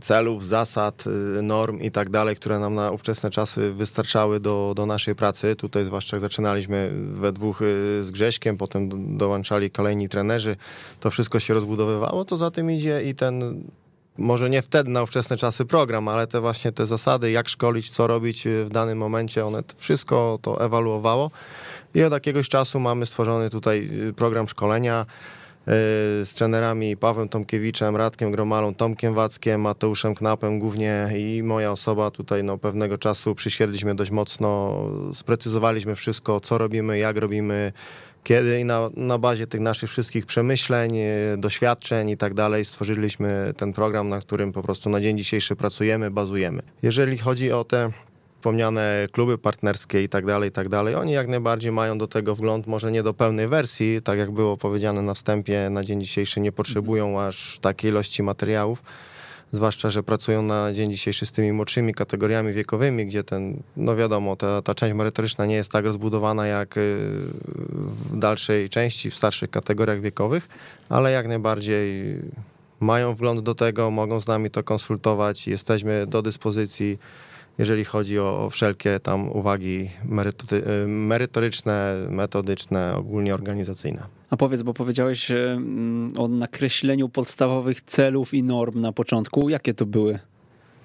Speaker 4: celów, zasad, norm i tak dalej, które nam na ówczesne czasy wystarczały do, do naszej pracy. Tutaj zwłaszcza jak zaczynaliśmy we dwóch z Grześkiem, potem dołączali kolejni trenerzy. To wszystko się rozbudowywało, to za tym idzie i ten może nie wtedy na ówczesne czasy program, ale te właśnie te zasady, jak szkolić, co robić y, w danym momencie, one wszystko to ewaluowało. I od jakiegoś czasu mamy stworzony tutaj y, program szkolenia y, z trenerami Pawłem Tomkiewiczem, Radkiem Gromalą, Tomkiem Wackiem, Mateuszem Knapem głównie i moja osoba tutaj no, pewnego czasu przysiedliśmy dość mocno, sprecyzowaliśmy wszystko, co robimy, jak robimy, kiedy na, na bazie tych naszych wszystkich przemyśleń, e, doświadczeń i tak dalej stworzyliśmy ten program, na którym po prostu na dzień dzisiejszy pracujemy, bazujemy. Jeżeli chodzi o te wspomniane kluby partnerskie i tak dalej, i tak dalej, oni jak najbardziej mają do tego wgląd, może nie do pełnej wersji, tak jak było powiedziane na wstępie, na dzień dzisiejszy nie potrzebują aż takiej ilości materiałów, zwłaszcza, że pracują na dzień dzisiejszy z tymi młodszymi kategoriami wiekowymi, gdzie ten, no wiadomo, ta, ta część merytoryczna nie jest tak rozbudowana jak y, w dalszej części, w starszych kategoriach wiekowych, ale jak najbardziej mają wgląd do tego, mogą z nami to konsultować, jesteśmy do dyspozycji jeżeli chodzi o, wszelkie tam uwagi y, merytoryczne, metodyczne, ogólnie organizacyjne.
Speaker 1: A powiedz, bo powiedziałeś mm, o nakreśleniu podstawowych celów i norm na początku. Jakie to były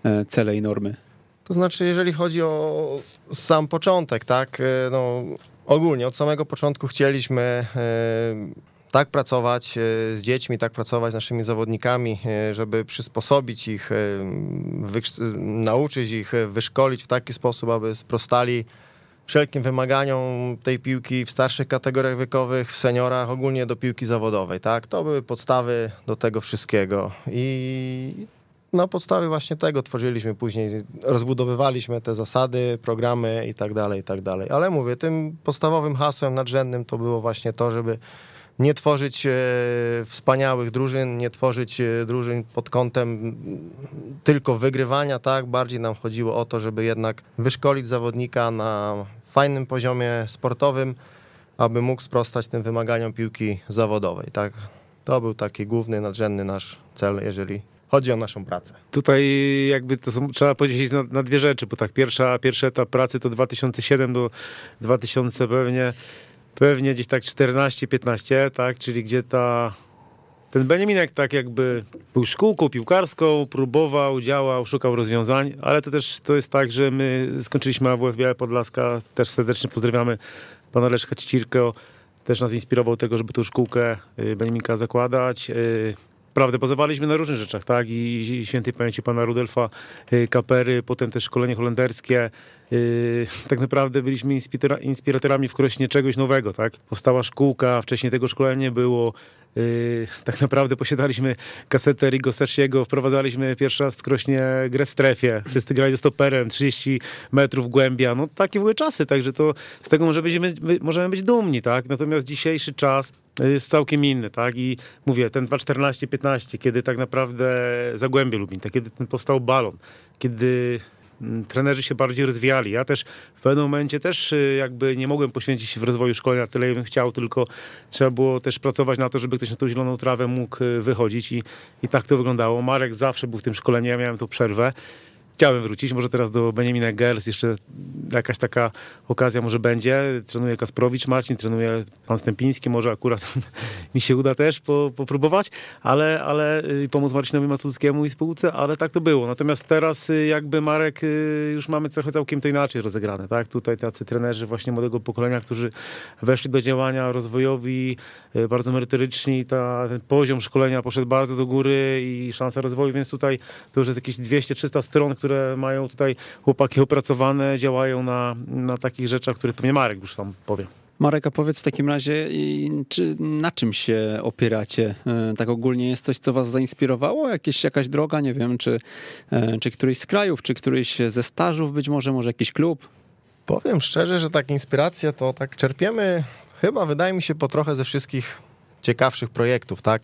Speaker 1: e, cele i normy?
Speaker 4: To znaczy, jeżeli chodzi o sam początek, tak, e, no ogólnie od samego początku chcieliśmy e, tak pracować z dziećmi, tak pracować z naszymi zawodnikami, żeby przysposobić ich, nauczyć ich, wyszkolić w taki sposób, aby sprostali wszelkim wymaganiom tej piłki w starszych kategoriach wiekowych, w seniorach, ogólnie do piłki zawodowej, tak? To były podstawy do tego wszystkiego i na podstawie właśnie tego tworzyliśmy później, rozbudowywaliśmy te zasady, programy i tak dalej, i tak dalej. Ale mówię, tym podstawowym hasłem nadrzędnym to było właśnie to, żeby nie tworzyć e, wspaniałych drużyn, nie tworzyć e, drużyn pod kątem tylko wygrywania, tak? Bardziej nam chodziło o to, żeby jednak wyszkolić zawodnika na fajnym poziomie sportowym, aby mógł sprostać tym wymaganiom piłki zawodowej, tak? To był taki główny, nadrzędny nasz cel, jeżeli chodzi o naszą pracę.
Speaker 2: Tutaj jakby to są, trzeba podzielić na, na, dwie rzeczy, bo tak pierwsza, pierwszy etap pracy to 2007 do 2000 pewnie pewnie gdzieś tak 14-15, tak, czyli gdzie ta ten Beniaminek tak jakby był szkółką piłkarską, próbował, działał, szukał rozwiązań, ale to też to jest tak, że my skończyliśmy AWF Białe Podlaska, też serdecznie pozdrawiamy pana Leszka Cicirko, też nas inspirował tego, żeby tą szkółkę y, Beniaminka zakładać. Prawdę, bazowaliśmy na różnych rzeczach, tak? I, i świętej pamięci pana Rudelfa y, Kapery, potem też szkolenie holenderskie. Y, tak naprawdę byliśmy inspira- inspiratorami w Krośnie czegoś nowego, tak? Powstała szkółka, wcześniej tego szkolenia było. Y, tak naprawdę posiadaliśmy kasetę Rigo Sersiego, wprowadzaliśmy pierwszy raz w Krośnie grę w strefie. Wszyscy grali ze stoperem, 30 metrów głębia. No takie były czasy, także to z tego może będziemy, możemy być dumni, tak? Natomiast dzisiejszy czas jest całkiem inny, tak? I mówię, ten 2.14-15, kiedy tak naprawdę Zagłębie Lubin, tak, kiedy ten powstał balon, kiedy trenerzy się bardziej rozwijali. Ja też w pewnym momencie też y, jakby nie mogłem poświęcić się w rozwoju szkolenia tyle, bym chciał, tylko trzeba było też pracować na to, żeby ktoś na tą zieloną trawę mógł y, wychodzić i, i tak to wyglądało. Marek zawsze był w tym szkoleniu, ja miałem tą przerwę chciałem wrócić, może teraz do Benjamina Gers, jeszcze jakaś taka okazja może będzie. Trenuje Kasprowicz, Marcin, trenuje pan Stępiński, może akurat mi się uda też po, popróbować, ale, ale y, pomóc Marcinowi Matulskiemu i spółce, ale tak to było. Natomiast teraz y, jakby Marek y, już mamy trochę całkiem to inaczej rozegrane, tak? Tutaj tacy trenerzy właśnie młodego pokolenia, którzy weszli do działania rozwojowi, bardzo merytoryczni, ta, ten poziom szkolenia poszedł bardzo do góry i szansa rozwoju, więc tutaj to już jest jakieś 200-300 stron, które mają tutaj chłopaki opracowane, działają na, na takich rzeczach, które pewnie Marek już tam powie.
Speaker 1: Marek, a powiedz w takim razie, czy na czym się opieracie? E, tak ogólnie jest coś, co was zainspirowało? Jakieś, jakaś droga, nie wiem, czy, e, czy któryś z krajów, czy któryś ze stażów być może, może jakiś klub?
Speaker 4: Powiem szczerze, że tak inspirację to tak czerpiemy chyba, wydaje mi się, po trochę ze wszystkich ciekawszych projektów, tak?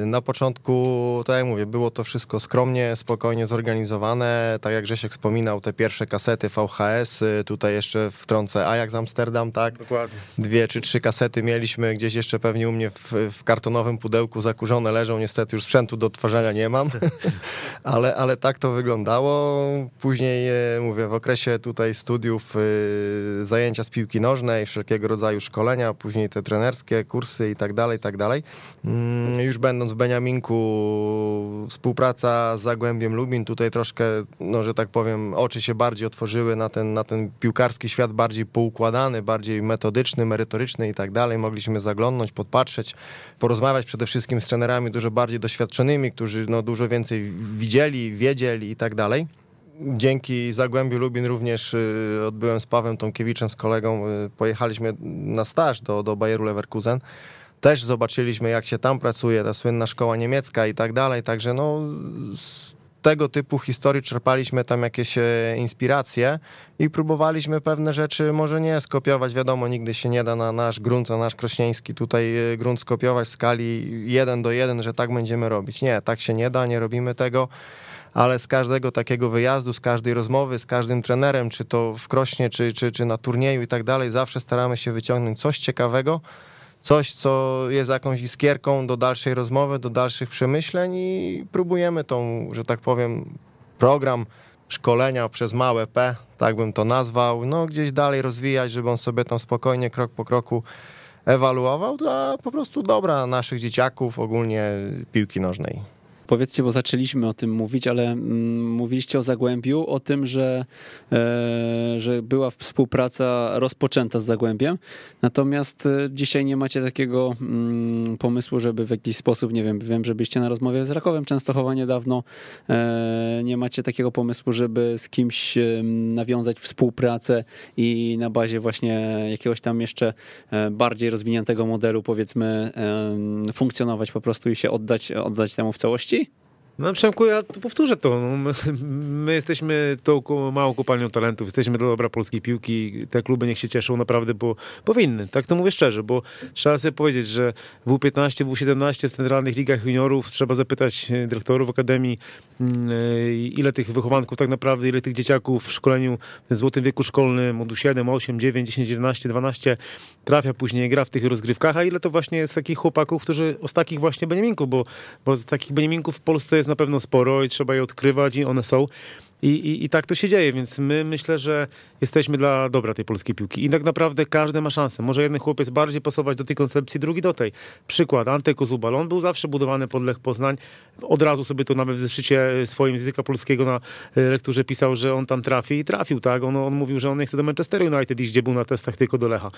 Speaker 4: Yy, na początku, tak jak mówię, było to wszystko skromnie, spokojnie zorganizowane. Tak jak Grzesiek wspominał, te pierwsze kasety VHS, yy, tutaj jeszcze wtrącę Ajax Amsterdam, tak?
Speaker 2: Dokładnie.
Speaker 4: Dwie czy trzy kasety mieliśmy gdzieś jeszcze pewnie u mnie w, w kartonowym pudełku zakurzone leżą. Niestety już sprzętu do odtwarzania nie mam, ale, ale tak to wyglądało. Później, yy, mówię, w okresie tutaj studiów zajęcia z piłki nożnej, wszelkiego rodzaju szkolenia, później te trenerskie kursy i tak dalej, tak dalej. Mm, już będąc w Beniaminku, współpraca z Zagłębiem Lubin, tutaj troszkę, no, że tak powiem, oczy się bardziej otworzyły na ten, na ten piłkarski świat bardziej poukładany, bardziej metodyczny, merytoryczny i tak dalej. Mogliśmy zaglądnąć, podpatrzeć, porozmawiać przede wszystkim z trenerami dużo bardziej doświadczonymi, którzy no, dużo więcej widzieli, wiedzieli i tak dalej dzięki Zagłębiu Lubin również y, odbyłem z Pawem Tomkiewiczem, z kolegą, y, pojechaliśmy na staż do, do Bayeru Leverkusen też zobaczyliśmy, jak się tam pracuje, ta słynna szkoła niemiecka i tak dalej. Także no, z tego typu historii czerpaliśmy tam jakieś e, inspiracje i próbowaliśmy pewne rzeczy może nie skopiować. Wiadomo, nigdy się nie da na nasz grunt, na nasz krośnieński tutaj e, grunt skopiować w skali 1 do 1, że tak będziemy robić. Nie, tak się nie da, nie robimy tego ale z każdego takiego wyjazdu, z każdej rozmowy, z każdym trenerem, czy to w Krośnie, czy, czy, czy na turnieju i tak dalej, zawsze staramy się wyciągnąć coś ciekawego, coś, co jest jakąś iskierką do dalszej rozmowy, do dalszych przemyśleń i próbujemy tą, że tak powiem, program szkolenia przez małe P, tak bym to nazwał, no gdzieś dalej rozwijać, żeby on sobie tam spokojnie, krok po kroku ewaluował dla po prostu dobra naszych dzieciaków, ogólnie piłki nożnej.
Speaker 1: Powiedzcie, bo zaczęliśmy o tym mówić, ale mm, mówiliście o Zagłębiu, o tym, że, e, że była współpraca rozpoczęta z Zagłębiem, natomiast e, dzisiaj nie macie takiego mm, pomysłu, żeby w jakiś sposób, nie wiem, wiem, że byliście na rozmowie z Rakowem Częstochowa niedawno, e, nie macie takiego pomysłu, żeby z kimś nawiązać współpracę i na bazie właśnie jakiegoś tam jeszcze bardziej rozwiniętego modelu, powiedzmy, funkcjonować po prostu i się oddać, oddać temu w całości?
Speaker 2: No Przemku, ja tu powtórzę to. No, my, my, jesteśmy tą małą kopalnią talentów, jesteśmy do dobra polskiej piłki. Te kluby niech się cieszą naprawdę, bo powinny. Tak to mówię szczerze, bo trzeba sobie powiedzieć, że W15, W17 w centralnych ligach juniorów trzeba zapytać e, dyrektorów akademii, mm, e, ile tych wychowanków tak naprawdę, ile tych dzieciaków w szkoleniu w złotym wieku szkolnym od 7, 8, 9, 10, 11, 12 trafia później, gra w tych rozgrywkach, a ile to właśnie jest takich chłopaków, którzy, z takich właśnie Beniaminków, bo, bo takich Beniaminków w Polsce jest na pewno sporo i trzeba je odkrywać i one są. I, i, I tak to się dzieje, więc my myślę, że jesteśmy dla dobra tej polskiej piłki. I tak naprawdę każdy ma szansę. Może jeden chłopiec bardziej pasować do tej koncepcji, drugi do tej. Przykład, Ante Kozubal, on był zawsze budowany pod Lech Poznań. Od razu sobie to nawet w zeszycie swoim z języka polskiego na e, lekturze pisał, że on tam trafi i trafił, tak? On, on mówił, że on nie chce do Manchester United iść, gdzie był na testach, tylko do Lecha.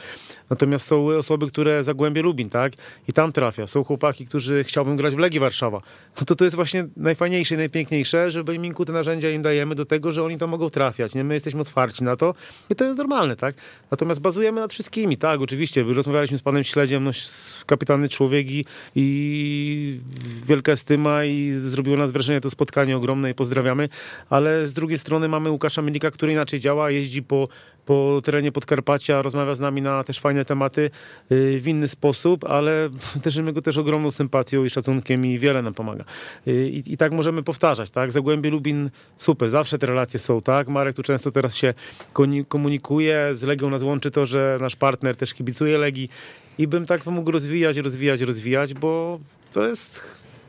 Speaker 2: Natomiast są osoby, które Zagłębie Lubin, tak? I tam trafia. Są chłopaki, którzy chciałbym grać w Legii Warszawa. No to to jest właśnie najfajniejsze i najpiękniejsze, że w Bejminku te narzędzia im dajemy do tego, że oni tam mogą trafiać, nie? My jesteśmy otwarci na to i to jest normalne, tak? Natomiast bazujemy nad wszystkimi, tak? Oczywiście, rozmawialiśmy z panem Śledziem, no, kapitalny człowiek i, i wielka estyma i zrobiło nas wrażenie to spotkanie ogromne i pozdrawiamy, ale z drugiej strony mamy Łukasza Milika, który inaczej działa, jeździ po, po terenie Podkarpacia, rozmawia z nami na też fajne tematy y, w inny sposób, ale darzymy go też ogromną sympatią i szacunkiem i wiele nam pomaga. Y, I, i tak możemy powtarzać, tak? Zagłębie Lubin, super, zawsze te relacje są, tak? Marek tu często teraz się komunikuje, z Legią nas łączy to, że nasz partner też kibicuje Legii i bym tak mógł rozwijać, rozwijać, rozwijać, bo to jest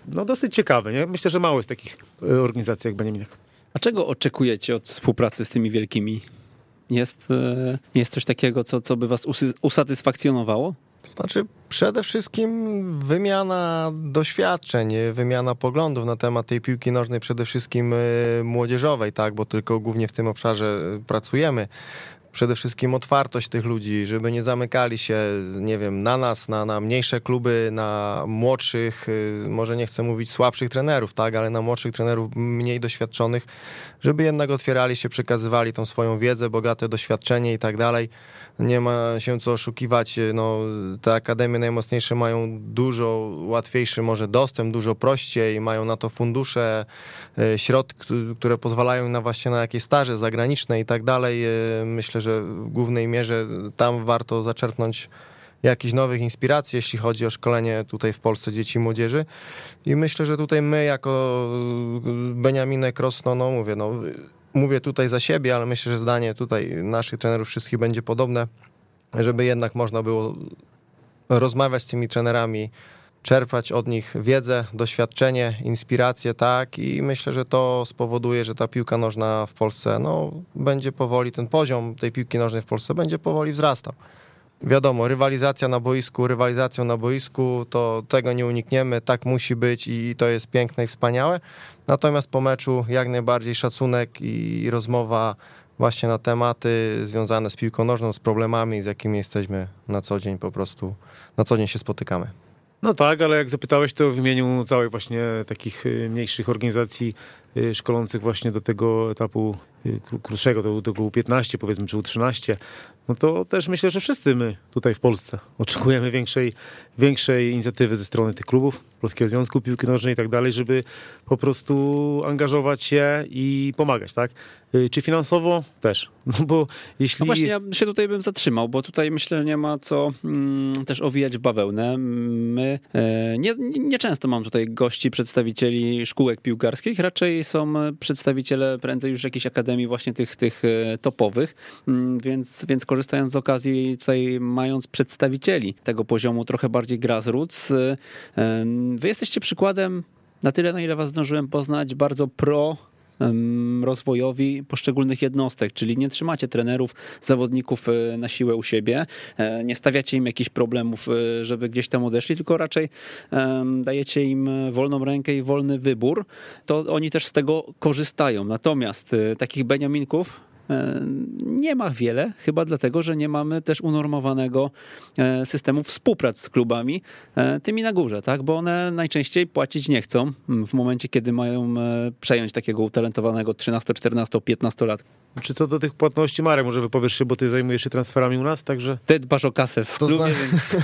Speaker 2: no, dosyć ciekawe, nie? Myślę, że mało jest takich y, organizacji jak Beniaminek.
Speaker 1: A czego oczekujecie od współpracy z tymi wielkimi? Jest, e, jest coś takiego, co, co by was usatysfakcjonowało?
Speaker 4: To znaczy, przede wszystkim wymiana doświadczeń, wymiana poglądów na temat tej piłki nożnej, przede wszystkim e, młodzieżowej, tak, bo tylko głównie w tym obszarze e, pracujemy. Przede wszystkim otwartość tych ludzi, żeby nie zamykali się, nie wiem, na nas, na, na mniejsze kluby, na młodszych, y, może nie chcę mówić słabszych trenerów, tak, ale na młodszych trenerów mniej doświadczonych, żeby jednak otwierali się, przekazywali tą swoją wiedzę, bogate doświadczenie i tak dalej. Nie ma się co oszukiwać, no, te akademie najmocniejsze mają dużo łatwiejszy może dostęp, dużo prościej, mają na to fundusze, e, środki, które pozwalają na właśnie na jakieś staże zagraniczne i tak dalej. E, myślę, że w głównej mierze tam warto zaczerpnąć jakichś nowych inspiracji, jeśli chodzi o szkolenie tutaj w Polsce dzieci i młodzieży. I myślę, że tutaj my jako Beniaminek Rosno, no mówię, no mówię tutaj za siebie, ale myślę, że zdanie tutaj naszych trenerów wszystkich będzie podobne, żeby jednak można było rozmawiać z tymi trenerami, czerpać od nich wiedzę, doświadczenie, inspirację, tak i myślę, że to spowoduje, że ta piłka nożna w Polsce, no, będzie powoli, ten poziom tej piłki nożnej w Polsce będzie powoli wzrastał. Wiadomo, rywalizacja na boisku, rywalizacją na boisku, to tego nie unikniemy, tak musi być i to jest piękne i wspaniałe. Natomiast po meczu jak najbardziej szacunek i rozmowa właśnie na tematy związane z piłką nożną, z problemami, z jakimi jesteśmy na co dzień po prostu, na co dzień się spotykamy.
Speaker 2: No tak, ale jak zapytałeś, to w imieniu całej właśnie takich y, mniejszych organizacji szkolących właśnie do tego etapu y, krótszego, to tego U15 powiedzmy, czy U13, no to też myślę, że wszyscy my tutaj w Polsce oczekujemy większej, większej inicjatywy ze strony tych klubów, Polskiego Związku Piłki Nożnej i tak dalej, żeby po prostu angażować się i pomagać, tak? Y, czy finansowo? Też. No bo jeśli... No
Speaker 1: właśnie, ja się tutaj bym zatrzymał, bo tutaj myślę, że nie ma co mm, też owijać w bawełnę. My e, nie, nie często mam tutaj gości, przedstawicieli szkółek piłkarskich, raczej są przedstawiciele prędzej już jakichś akademii właśnie tych, tych e, topowych, mm, więc, więc korzystając z okazji tutaj mając przedstawicieli tego poziomu trochę bardziej grassroots, e, wy jesteście przykładem na tyle, na ile was zdążyłem poznać, bardzo pro rozwojowi poszczególnych jednostek, czyli nie trzymacie trenerów, zawodników e, na siłę u siebie, e, nie stawiacie im jakichś problemów, e, żeby gdzieś tam odeszli, tylko raczej dajecie im wolną rękę i wolny wybór, to oni też z tego korzystają. Natomiast takich Beniaminków nie ma wiele, chyba dlatego, że nie mamy też unormowanego e, systemu współpracy z klubami, e, tymi na górze, tak? bo one najczęściej płacić nie chcą w momencie, kiedy mają przejąć takiego utalentowanego 13, 14, 15 lat.
Speaker 2: Czy co do tych płatności, Marek, może wypowiesz się, bo ty zajmujesz się transferami u nas, także...
Speaker 1: Ty dbasz o kasę w to klubie, więc...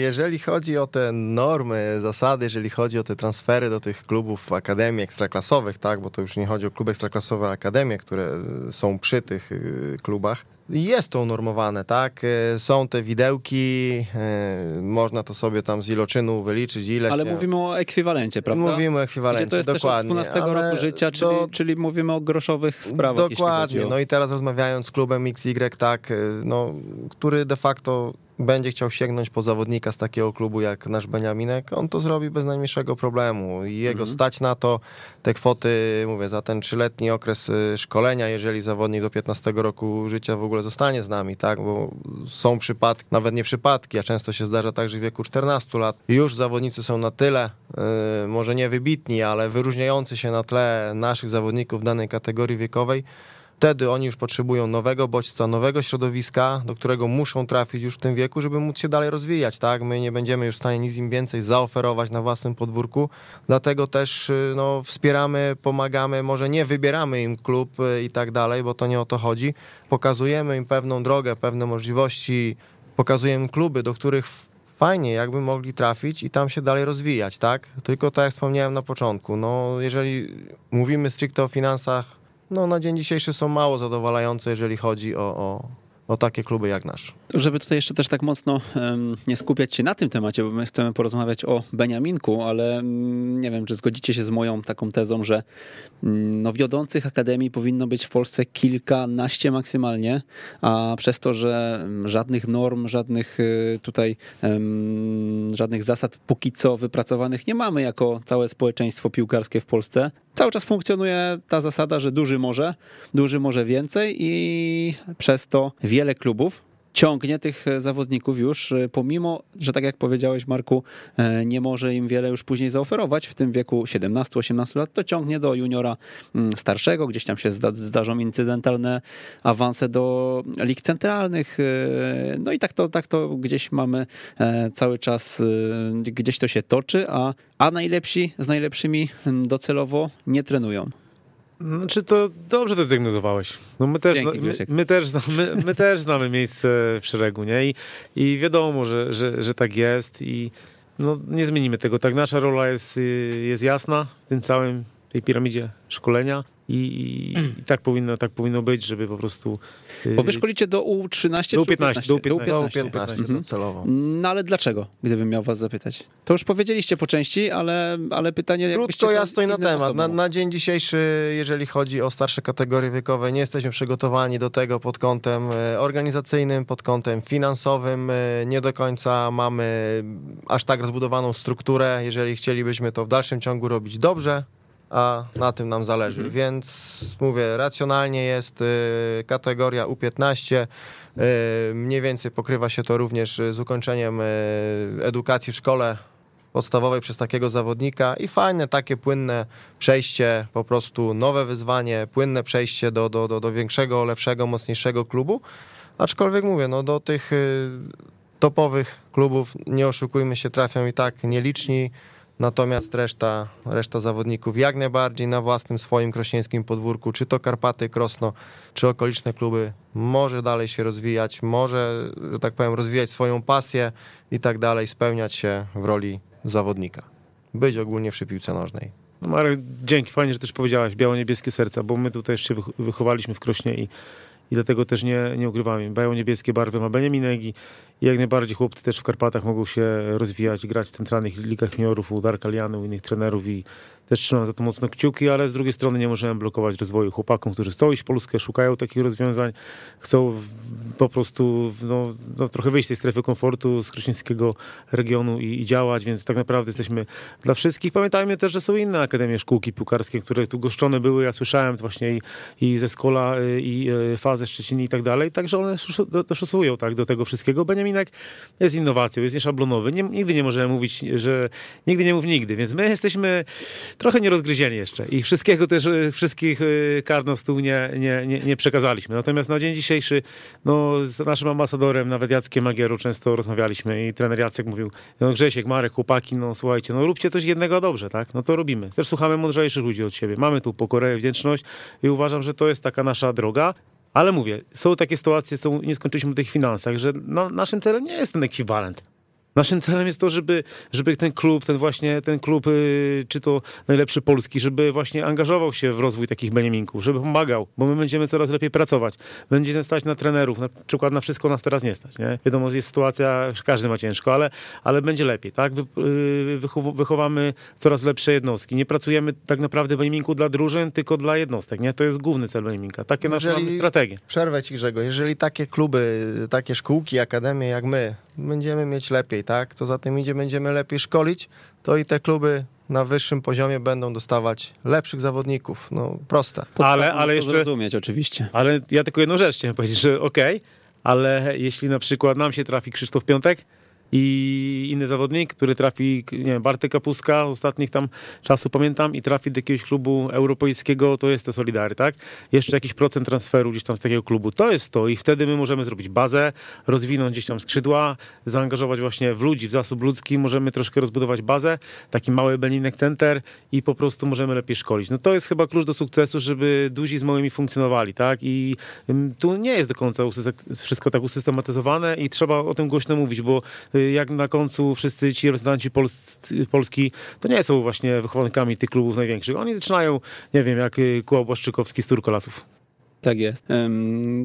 Speaker 4: jeżeli chodzi o te normy, zasady, jeżeli chodzi o te transfery do tych klubów akademii ekstraklasowych, tak, bo to już nie chodzi o kluby ekstraklasowe, akademie, które są przy tych y, klubach, jest to unormowane, tak? E, są te widełki, e, można to sobie tam z iloczynu wyliczyć, ile
Speaker 1: Ale
Speaker 4: się...
Speaker 1: mówimy o ekwiwalencie, prawda?
Speaker 4: Mówimy o ekwiwalencie,
Speaker 1: Gdzie to jest
Speaker 4: dokładnie.
Speaker 1: Też od 12 roku życia, czyli, do... czyli mówimy o groszowych sprawach.
Speaker 4: Dokładnie,
Speaker 1: o...
Speaker 4: no i teraz rozmawiając z klubem XY, tak, e, no, który de facto będzie chciał sięgnąć po zawodnika z takiego klubu jak nasz Beniaminek, on to zrobi bez najmniejszego problemu. I jego
Speaker 1: Mhm.
Speaker 4: stać na to, te kwoty, mówię, za ten trzyletni okres y, szkolenia, jeżeli zawodnik do 15 roku życia w ogóle zostanie z nami, tak, bo są przypadki, nawet nie przypadki, a często się zdarza tak, że w wieku 14 lat już zawodnicy są na tyle, y, może nie wybitni, ale wyróżniający się na tle naszych zawodników danej kategorii wiekowej, Wtedy oni już potrzebują nowego bodźca, nowego środowiska, do którego muszą trafić już w tym wieku, żeby móc się dalej rozwijać, tak? My nie będziemy już w stanie nic im więcej zaoferować na własnym podwórku, dlatego też y, no, wspieramy, pomagamy, może nie wybieramy im klub y, i tak dalej, bo to nie o to chodzi. Pokazujemy im pewną drogę, pewne możliwości, pokazujemy im kluby, do których fajnie, jakby mogli trafić i tam się dalej rozwijać, tak? Tylko tak jak wspomniałem na początku, no jeżeli mówimy stricte o finansach, no na dzień dzisiejszy są mało zadowalające, jeżeli chodzi o, o, o takie kluby jak nasz.
Speaker 1: Żeby tutaj jeszcze też tak mocno nie skupiać się na tym temacie, bo my chcemy porozmawiać o Beniaminku, ale mm, nie wiem, czy zgodzicie się z moją taką tezą, że mm, no, wiodących akademii powinno być w Polsce kilkanaście maksymalnie, a przez to, że mm, żadnych norm, żadnych y, tutaj żadnych zasad póki co wypracowanych nie mamy jako całe społeczeństwo piłkarskie w Polsce, cały czas funkcjonuje ta zasada, że duży może, duży może więcej i przez to wiele klubów ciągnie tych e, zawodników już, e, pomimo, że tak jak powiedziałeś Marku, e, nie może im wiele już później zaoferować. W tym wieku 17-18 lat, to ciągnie do juniora mm, starszego, gdzieś tam się zda- zdarzą incydentalne awanse do lig centralnych, no i tak to, tak to gdzieś mamy cały czas, gdzieś to się toczy, a, a najlepsi z najlepszymi mm, docelowo nie trenują.
Speaker 2: Znaczy to dobrze to zdiagnozowałeś. No my też,
Speaker 1: Dzięki,
Speaker 2: my, my, też, znamy, my też znamy miejsce w szeregu, nie? I, i wiadomo, że, że, że tak jest i no, nie zmienimy tego. Tak nasza rola jest, y, jest jasna w tym całym, tej piramidzie szkolenia i, i, i tak, powinno, tak powinno być, żeby po prostu... y,
Speaker 1: Bo wy szkolicie do U13
Speaker 2: Do
Speaker 1: czy
Speaker 2: U15, do U15.
Speaker 4: Do
Speaker 1: 15.
Speaker 4: 15
Speaker 1: Mhm.
Speaker 4: docelowo.
Speaker 1: No ale dlaczego, gdybym miał was zapytać? To już powiedzieliście po części, ale, ale pytanie...
Speaker 4: Krótko,
Speaker 1: to
Speaker 4: jasno i na temat. Na, na dzień dzisiejszy, jeżeli chodzi o starsze kategorie wiekowe, nie jesteśmy przygotowani do tego pod kątem e, organizacyjnym, pod kątem finansowym. E, Nie do końca mamy aż tak rozbudowaną strukturę. Jeżeli chcielibyśmy to w dalszym ciągu robić dobrze, a na tym nam zależy.
Speaker 1: Mhm.
Speaker 4: Więc mówię, racjonalnie jest e, kategoria U15. E, Mniej więcej pokrywa się to również z ukończeniem edukacji w szkole podstawowej przez takiego zawodnika i fajne takie płynne przejście, po prostu nowe wyzwanie, płynne przejście do, do, do, do większego, lepszego, mocniejszego klubu. Aczkolwiek mówię, no do tych y, topowych klubów, nie oszukujmy się, trafią i tak nieliczni, natomiast reszta, reszta zawodników jak najbardziej na własnym swoim krośnieńskim podwórku, czy to Karpaty, Krosno, czy okoliczne kluby, może dalej się rozwijać, może, że tak powiem, rozwijać swoją pasję i tak dalej, spełniać się w roli zawodnika. Być ogólnie przy piłce nożnej.
Speaker 2: No Marek, dzięki, fajnie, że też powiedziałaś biało-niebieskie serca, bo my tutaj wych- wychowaliśmy w Krośnie i, i dlatego też nie, nie ukrywamy. Biało-niebieskie barwy ma Beniaminek jak najbardziej chłopcy też w Karpatach mogą się rozwijać, grać w centralnych ligach juniorów u Darka Lianu, innych trenerów i też trzymam za to mocno kciuki, ale z drugiej strony nie możemy blokować rozwoju chłopakom, którzy iść w Polskę, szukają takich rozwiązań, chcą po prostu no, no, trochę wyjść z tej strefy komfortu z krośnieńskiego regionu i, i działać, więc tak naprawdę jesteśmy dla wszystkich. Pamiętajmy też, że są inne akademie szkółki piłkarskie, które tu goszczone były, ja słyszałem właśnie i, i ze Skola y, i y, Fazy Szczecin i tak dalej, także one doszusują tak, do tego wszystkiego. Beniaminek jest innowacją, jest nieszablonowy, nie, nigdy nie możemy mówić, że nigdy nie mów nigdy, więc my jesteśmy trochę nierozgryzieni jeszcze i wszystkiego też, y, wszystkich y, kart na stół nie, nie, nie, nie przekazaliśmy. Natomiast na dzień dzisiejszy, no z naszym ambasadorem, nawet Jackiem Magieru często rozmawialiśmy i trener Jacek mówił, no Grzesiek, Marek, chłopaki, no słuchajcie, no róbcie coś jednego dobrze, tak? No to robimy. Też słuchamy mądrzejszych ludzi od siebie. Mamy tu pokorę, wdzięczność i uważam, że to jest taka nasza droga. Ale mówię, są takie sytuacje, co nie skończyliśmy w tych finansach, że no, naszym celem nie jest ten ekwiwalent. Naszym celem jest to, żeby, żeby ten klub, ten właśnie ten klub, y, czy to najlepszy polski, żeby właśnie angażował się w rozwój takich Beniaminków, żeby pomagał, bo my będziemy coraz lepiej pracować. Będzie stać na trenerów, na przykład na wszystko nas teraz nie stać. Nie? Wiadomo, jest sytuacja, każdy ma ciężko, ale, ale będzie lepiej. Tak? Y, wychow- wychowamy coraz lepsze jednostki. Nie pracujemy tak naprawdę w Beniaminku dla drużyn, tylko dla jednostek. Nie? To jest główny cel Beniaminka. Takie nasze mamy strategie.
Speaker 4: Przerwę ci Grzego, jeżeli takie kluby, takie szkółki, akademie jak my będziemy mieć lepiej, tak? To za tym idzie, będziemy lepiej szkolić, to i te kluby na wyższym poziomie będą dostawać lepszych zawodników. No proste.
Speaker 2: Ale, ale
Speaker 1: to
Speaker 2: jeszcze,
Speaker 1: zrozumieć oczywiście.
Speaker 2: ale ja tylko jedną rzecz chciałem powiedzieć, że okej, ale jeśli na przykład nam się trafi Krzysztof Piątek i inny zawodnik, który trafi, nie wiem, Bartek Kapustka, ostatnich tam czasu pamiętam, i trafi do jakiegoś klubu europejskiego, to jest to Solidary, tak? Jeszcze jakiś procent transferu gdzieś tam z takiego klubu, to jest to i wtedy my możemy zrobić bazę, rozwinąć gdzieś tam skrzydła, zaangażować właśnie w ludzi, w zasób ludzki, możemy troszkę rozbudować bazę, taki mały Beninek Center i po prostu możemy lepiej szkolić. No to jest chyba klucz do sukcesu, żeby duzi z małymi funkcjonowali, tak? I tu nie jest do końca wszystko tak usystematyzowane i trzeba o tym głośno mówić, bo jak na końcu wszyscy ci reprezentanci Polski to nie są właśnie wychowankami tych klubów największych. Oni zaczynają, nie wiem, jak y, Kuła Błaszczykowski z Turkolasów.
Speaker 1: Tak jest.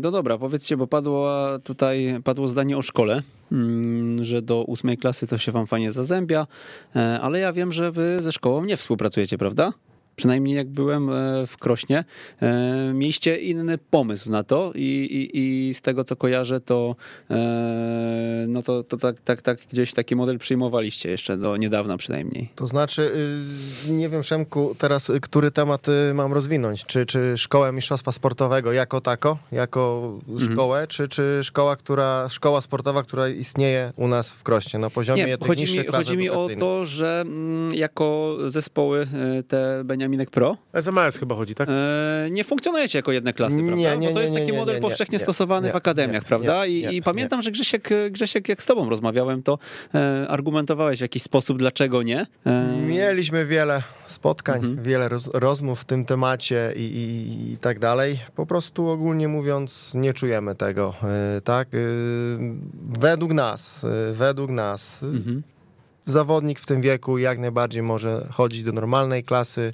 Speaker 1: No dobra, powiedzcie, bo padło tutaj padło zdanie o szkole, mm, że do ósmej klasy to się wam fajnie zazębia, e, ale ja wiem, że wy ze szkołą nie współpracujecie, prawda? Przynajmniej jak byłem e, w Krośnie, e, mieliście inny pomysł na to i, i, i z tego co kojarzę, to e, no to, to tak, tak, tak gdzieś taki model przyjmowaliście jeszcze do niedawna przynajmniej.
Speaker 4: To znaczy, y, nie wiem, Przemku, teraz y, który temat y, mam rozwinąć? Czy, czy szkołę mistrzostwa sportowego jako tako, jako szkołę, czy, czy szkoła, która, szkoła sportowa, która istnieje u nas w Krośnie na poziomie
Speaker 1: Nie,
Speaker 4: tych
Speaker 1: chodzi
Speaker 4: niższych
Speaker 1: mi, chodzi mi o to, że mm, jako zespoły te Beniaminek Pro
Speaker 2: SMS chyba chodzi, tak?
Speaker 1: e, nie funkcjonujecie jako jedne klasy,
Speaker 4: Nie,
Speaker 1: prawda?
Speaker 4: nie,
Speaker 1: Bo to
Speaker 4: nie,
Speaker 1: jest
Speaker 4: nie,
Speaker 1: taki
Speaker 4: nie,
Speaker 1: model
Speaker 4: nie, nie,
Speaker 1: powszechnie
Speaker 4: nie,
Speaker 1: stosowany
Speaker 4: nie,
Speaker 1: w akademiach,
Speaker 4: nie,
Speaker 1: prawda?
Speaker 4: nie,
Speaker 1: I,
Speaker 4: nie,
Speaker 1: I pamiętam, że Grzesiek, Grzesiek, jak z tobą rozmawiałem, to e, argumentowałeś w jakiś sposób, dlaczego nie. E,
Speaker 4: Mieliśmy wiele spotkań,
Speaker 1: Mhm.
Speaker 4: wiele roz, rozmów w tym temacie i, i, i tak dalej. Po prostu ogólnie mówiąc, nie czujemy tego, y, tak? Y, Według nas, y, według nas,
Speaker 1: mhm.
Speaker 4: Zawodnik w tym wieku jak najbardziej może chodzić do normalnej klasy,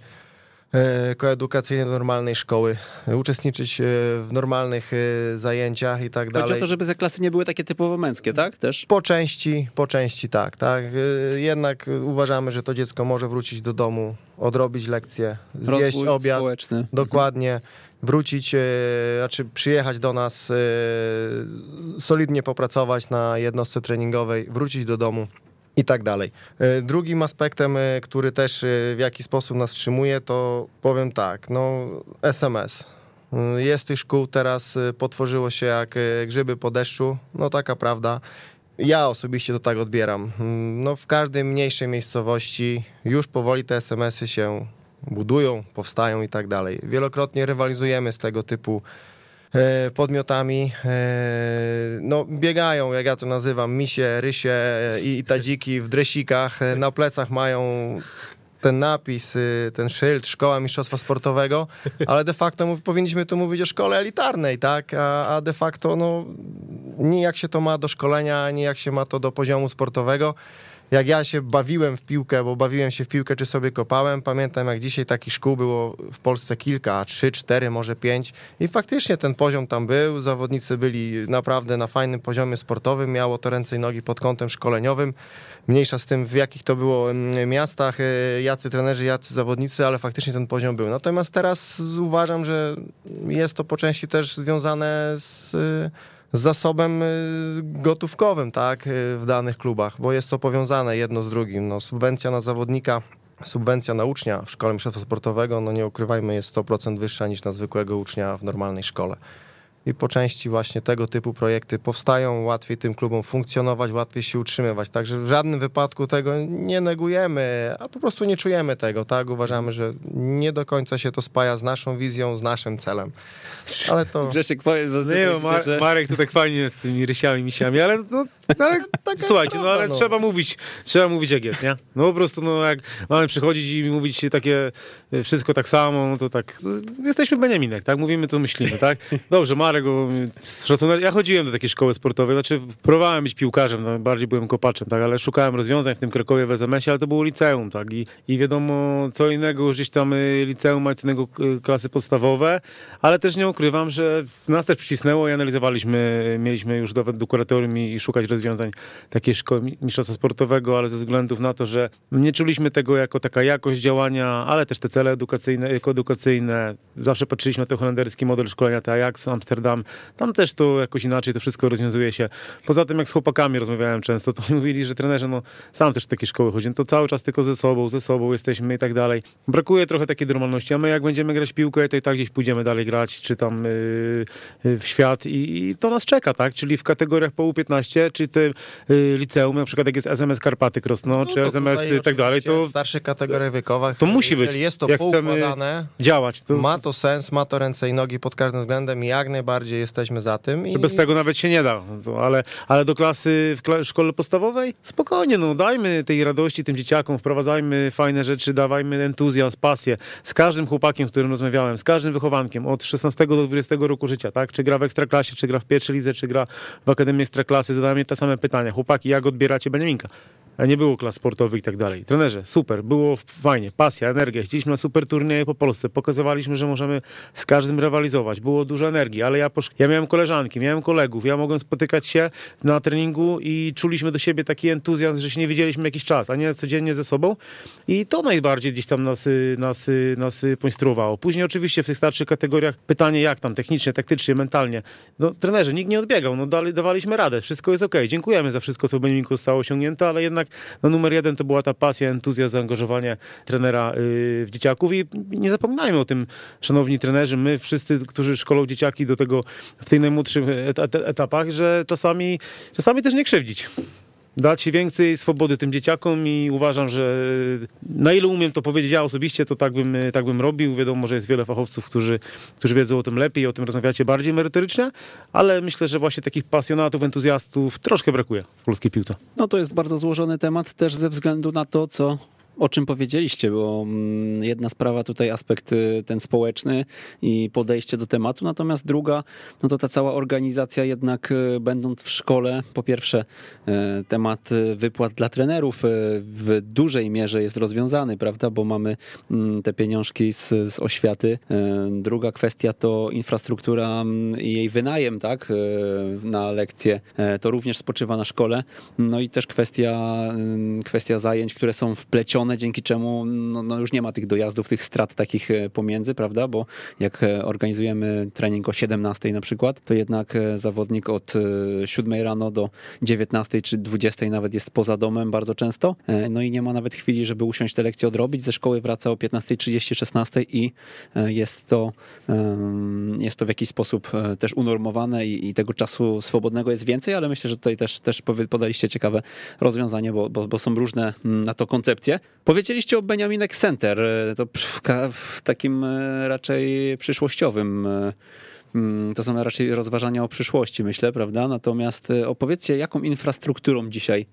Speaker 4: e, koedukacyjnej, do normalnej szkoły, uczestniczyć e, w normalnych e, zajęciach i tak
Speaker 1: Chodzi o
Speaker 4: dalej.
Speaker 1: to, żeby te klasy nie były takie typowo męskie, tak? Też?
Speaker 4: Po części, po części tak, tak. Jednak uważamy, że to dziecko może wrócić do domu, odrobić lekcję, zjeść
Speaker 1: Rozwój
Speaker 4: obiad,
Speaker 1: społeczny.
Speaker 4: Dokładnie. Wrócić, znaczy przyjechać do nas, solidnie popracować na jednostce treningowej, wrócić do domu i tak dalej. E, Drugim aspektem, e, który też e, w jakiś sposób nas wstrzymuje, to powiem tak, no SMS. Jest tych szkół teraz, potworzyło się jak grzyby po deszczu, no taka prawda. Ja osobiście to tak odbieram. Mm, No w każdej mniejszej miejscowości już powoli te SMS-y się budują, powstają i tak dalej. Wielokrotnie rywalizujemy z tego typu podmiotami. E, no, biegają, jak ja to nazywam, misie, rysie e, i, tadziki w dresikach. E, na plecach mają ten napis, ten szyld Szkoła Mistrzostwa Sportowego, ale de facto powinniśmy tu mówić o szkole elitarnej, tak? A, a de facto no, nie jak się to ma do szkolenia, nie jak się ma to do poziomu sportowego. Jak ja się bawiłem w piłkę, bo bawiłem się w piłkę, czy sobie kopałem, pamiętam jak dzisiaj takich szkół było w Polsce kilka, trzy, cztery, może pięć. I faktycznie ten poziom tam był, zawodnicy byli naprawdę na fajnym poziomie sportowym, miało to ręce i nogi pod kątem szkoleniowym, mniejsza z tym w jakich to było mm, miastach, y, jacy trenerzy, jacy zawodnicy, ale faktycznie ten poziom był. Natomiast teraz uważam, że jest to po części też związane z y, z zasobem y, gotówkowym, tak, y, w danych klubach, bo jest to powiązane jedno z drugim. No, subwencja na zawodnika, subwencja na ucznia w szkole mistrzostwa sportowego, no nie ukrywajmy, jest 100% wyższa niż na zwykłego ucznia w normalnej szkole. I po części właśnie tego typu projekty powstają, łatwiej tym klubom funkcjonować, łatwiej się utrzymywać. Także w żadnym wypadku tego nie negujemy, a po prostu nie czujemy tego, tak? Uważamy, że nie do końca się to spaja z naszą wizją, z naszym celem. Ale to...
Speaker 1: Grzesiek, powiedz was
Speaker 2: Nie, bo Mar- Marek tu tak fajnie jest z tymi rysiami, misiami, ale, no, ale
Speaker 4: Taka
Speaker 2: słuchajcie, no ale
Speaker 4: no.
Speaker 2: trzeba mówić, trzeba mówić jak jest, nie? No po prostu, no jak mamy przychodzić i mówić takie y, wszystko tak samo, no to tak, no, jesteśmy Beniaminek, tak? Mówimy, co myślimy, tak? Dobrze, Marek, szacunek, ja chodziłem do takiej szkoły sportowej, znaczy próbowałem być piłkarzem, no, bardziej byłem kopaczem, tak? Ale szukałem rozwiązań w tym Krakowie w SMS-ie, ale to było liceum, tak? I, i wiadomo, co innego gdzieś tam y, liceum, a co innego y, klasy podstawowe, ale też nie ukrywam, że nas też przycisnęło i analizowaliśmy, mieliśmy już do, do kuratorium i, i szukać rozwiązań rozwiązań takiej szkoły mistrzostwa sportowego, ale ze względów na to, że nie czuliśmy tego jako taka jakość działania, ale też te cele edukacyjne, edukacyjne. Zawsze patrzyliśmy na ten holenderski model szkolenia, te Ajax, Amsterdam. Tam też to jakoś inaczej to wszystko rozwiązuje się. Poza tym, jak z chłopakami rozmawiałem często, to mówili, że trenerzy, no sam też w takie szkoły chodzi, no to cały czas tylko ze sobą, ze sobą jesteśmy i tak dalej. Brakuje trochę takiej normalności, a my jak będziemy grać piłkę, to i tak gdzieś pójdziemy dalej grać, czy tam yy, w świat i, i, to nas czeka, tak? Czyli w kategoriach po U15, czy te yy, liceum, na przykład jak jest SMS Karpaty Krosno, no, czy SMS i tak dalej, to...
Speaker 4: W starszych kategoriach wiekowych,
Speaker 2: to musi być.
Speaker 4: jest to
Speaker 2: jak
Speaker 4: poukładane,
Speaker 2: działać. To...
Speaker 4: Ma to sens, ma to ręce i nogi pod każdym względem i jak najbardziej jesteśmy za tym. I...
Speaker 2: Bez tego nawet się nie da, ale, ale do klasy w szkole podstawowej spokojnie, no dajmy tej radości tym dzieciakom, wprowadzajmy fajne rzeczy, dawajmy entuzjazm, pasję. Z każdym chłopakiem, z którym rozmawiałem, z każdym wychowankiem od 16 do 20 roku życia, tak? Czy gra w ekstraklasie, czy gra w pierwszej lidze, czy gra w Akademii Ekstraklasy, zadałem mi te same pytania. Chłopaki, jak odbieracie Beniaminka? Nie było klas sportowych i tak dalej. Trenerze, super, było fajnie, pasja, energia. Jeździliśmy na super turnieje po Polsce, pokazywaliśmy, że możemy z każdym rywalizować. Było dużo energii, ale ja, posz... ja miałem koleżanki, miałem kolegów, ja mogłem spotykać się na treningu i czuliśmy do siebie taki entuzjazm, że się nie widzieliśmy jakiś czas, a nie codziennie ze sobą. I to najbardziej gdzieś tam nas, nas, nas poinstruowało. Później oczywiście w tych starszych kategoriach pytanie, jak tam technicznie, taktycznie, mentalnie. No trenerzy, nikt nie odbiegał, no dali, dawaliśmy radę, wszystko jest ok. Dziękujemy za wszystko, co w Beniminku zostało osiągnięte, ale jednak no, numer jeden to była ta pasja, entuzjazm, zaangażowanie trenera yy, w dzieciaków. I nie zapominajmy o tym, szanowni trenerzy, my wszyscy, którzy szkolą dzieciaki do tego w tych najmłodszych etapach, że czasami, czasami też nie krzywdzić dać więcej swobody tym dzieciakom i uważam, że na ile umiem to powiedzieć ja osobiście, to tak bym, tak bym robił. Wiadomo, że jest wiele fachowców, którzy, którzy wiedzą o tym lepiej, o tym rozmawiacie bardziej merytorycznie, ale myślę, że właśnie takich pasjonatów, entuzjastów troszkę brakuje w polskiej piłce.
Speaker 1: No to jest bardzo złożony temat też ze względu na to, co o czym powiedzieliście, bo mm, jedna sprawa tutaj aspekt y, ten społeczny i podejście do tematu, natomiast druga, no to ta cała organizacja jednak y, będąc w szkole, po pierwsze y, temat wypłat dla trenerów w dużej mierze jest rozwiązany, prawda, bo mamy mm, te pieniążki z, z oświaty. Druga kwestia to infrastruktura mm, i jej wynajem, tak, na lekcje, to również spoczywa na szkole. No i też kwestia, kwestia zajęć, które są wplecione dzięki czemu no, no, już nie ma tych dojazdów, tych strat takich e, pomiędzy, prawda? Bo jak e, organizujemy trening o 17 na przykład, to jednak e, zawodnik od 7 rano do 19 czy 20 nawet jest poza domem bardzo często. No i nie ma nawet chwili, żeby usiąść te lekcje odrobić. Ze szkoły wraca o 15.30, 16 i jest to, jest to w jakiś sposób też unormowane i, i tego czasu swobodnego jest więcej, ale myślę, że tutaj też, też podaliście ciekawe rozwiązanie, bo, bo, bo są różne mm, na to koncepcje. Powiedzieliście o Benjaminek Center, e, to w takim e, raczej przyszłościowym e, mm, to są raczej rozważania o przyszłości, myślę, prawda? Natomiast opowiedzcie, jaką infrastrukturą dzisiaj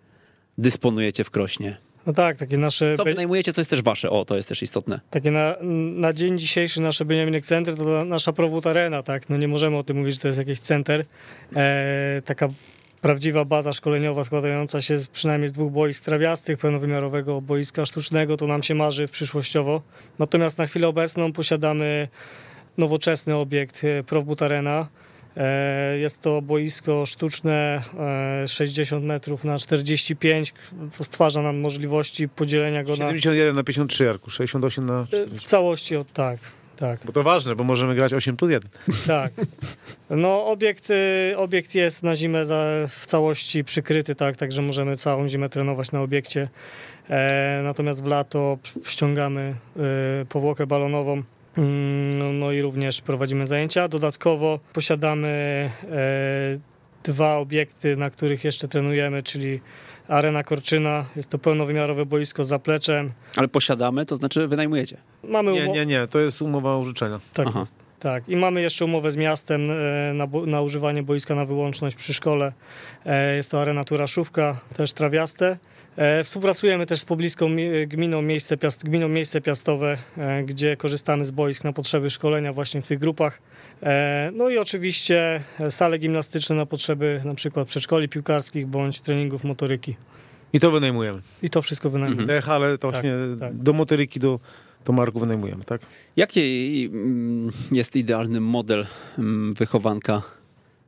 Speaker 1: dysponujecie w Krośnie?
Speaker 3: No tak, takie nasze...
Speaker 1: Co wynajmujecie, co jest też wasze? O, to jest też istotne.
Speaker 3: Takie na, na dzień dzisiejszy nasze Benjaminek Center to nasza Prowód Arena, tak? No nie możemy o tym mówić, że to jest jakiś center. E, taka prawdziwa baza szkoleniowa składająca się z, przynajmniej z dwóch boisk trawiastych, pełnowymiarowego boiska sztucznego, to nam się marzy przyszłościowo. Natomiast na chwilę obecną posiadamy nowoczesny obiekt e, Profbut Arena. E, jest to boisko sztuczne 60 e, metrów na 45, co stwarza nam możliwości podzielenia go
Speaker 2: 71 na... 71 na 53, Jarku, 68 na...
Speaker 3: W całości, tak tak.
Speaker 2: Bo to ważne, bo możemy grać 8 plus 1.
Speaker 3: Tak. No obiekt, y, obiekt jest na zimę za, w całości przykryty, tak, także możemy całą zimę trenować na obiekcie. E, natomiast w lato ściągamy y, powłokę balonową. No, no i również prowadzimy zajęcia. Dodatkowo posiadamy e, dwa obiekty, na których jeszcze trenujemy, czyli Arena Korczyna. Jest to pełnowymiarowe boisko z zapleczem.
Speaker 1: Ale posiadamy, to znaczy wynajmujecie?
Speaker 3: Mamy
Speaker 2: nie, nie, nie, to jest umowa użyczenia.
Speaker 3: Tak Aha. jest. Tak, i mamy jeszcze umowę z miastem e, na, na używanie boiska na wyłączność przy szkole. E, jest to arena Turaszówka, też trawiaste. E, współpracujemy też z pobliską gminą miejsce, piast, gminą miejsce piastowe, gdzie korzystamy z boisk na potrzeby szkolenia właśnie w tych grupach. No i oczywiście sale gimnastyczne na potrzeby na przykład przedszkoli piłkarskich bądź treningów motoryki.
Speaker 2: I to wynajmujemy.
Speaker 3: I to wszystko wynajmujemy.
Speaker 2: Mhm. Ale to tak, właśnie tak. do motoryki, do to marku wynajmujemy, tak?
Speaker 1: Jaki mm, jest idealny model mm, wychowanka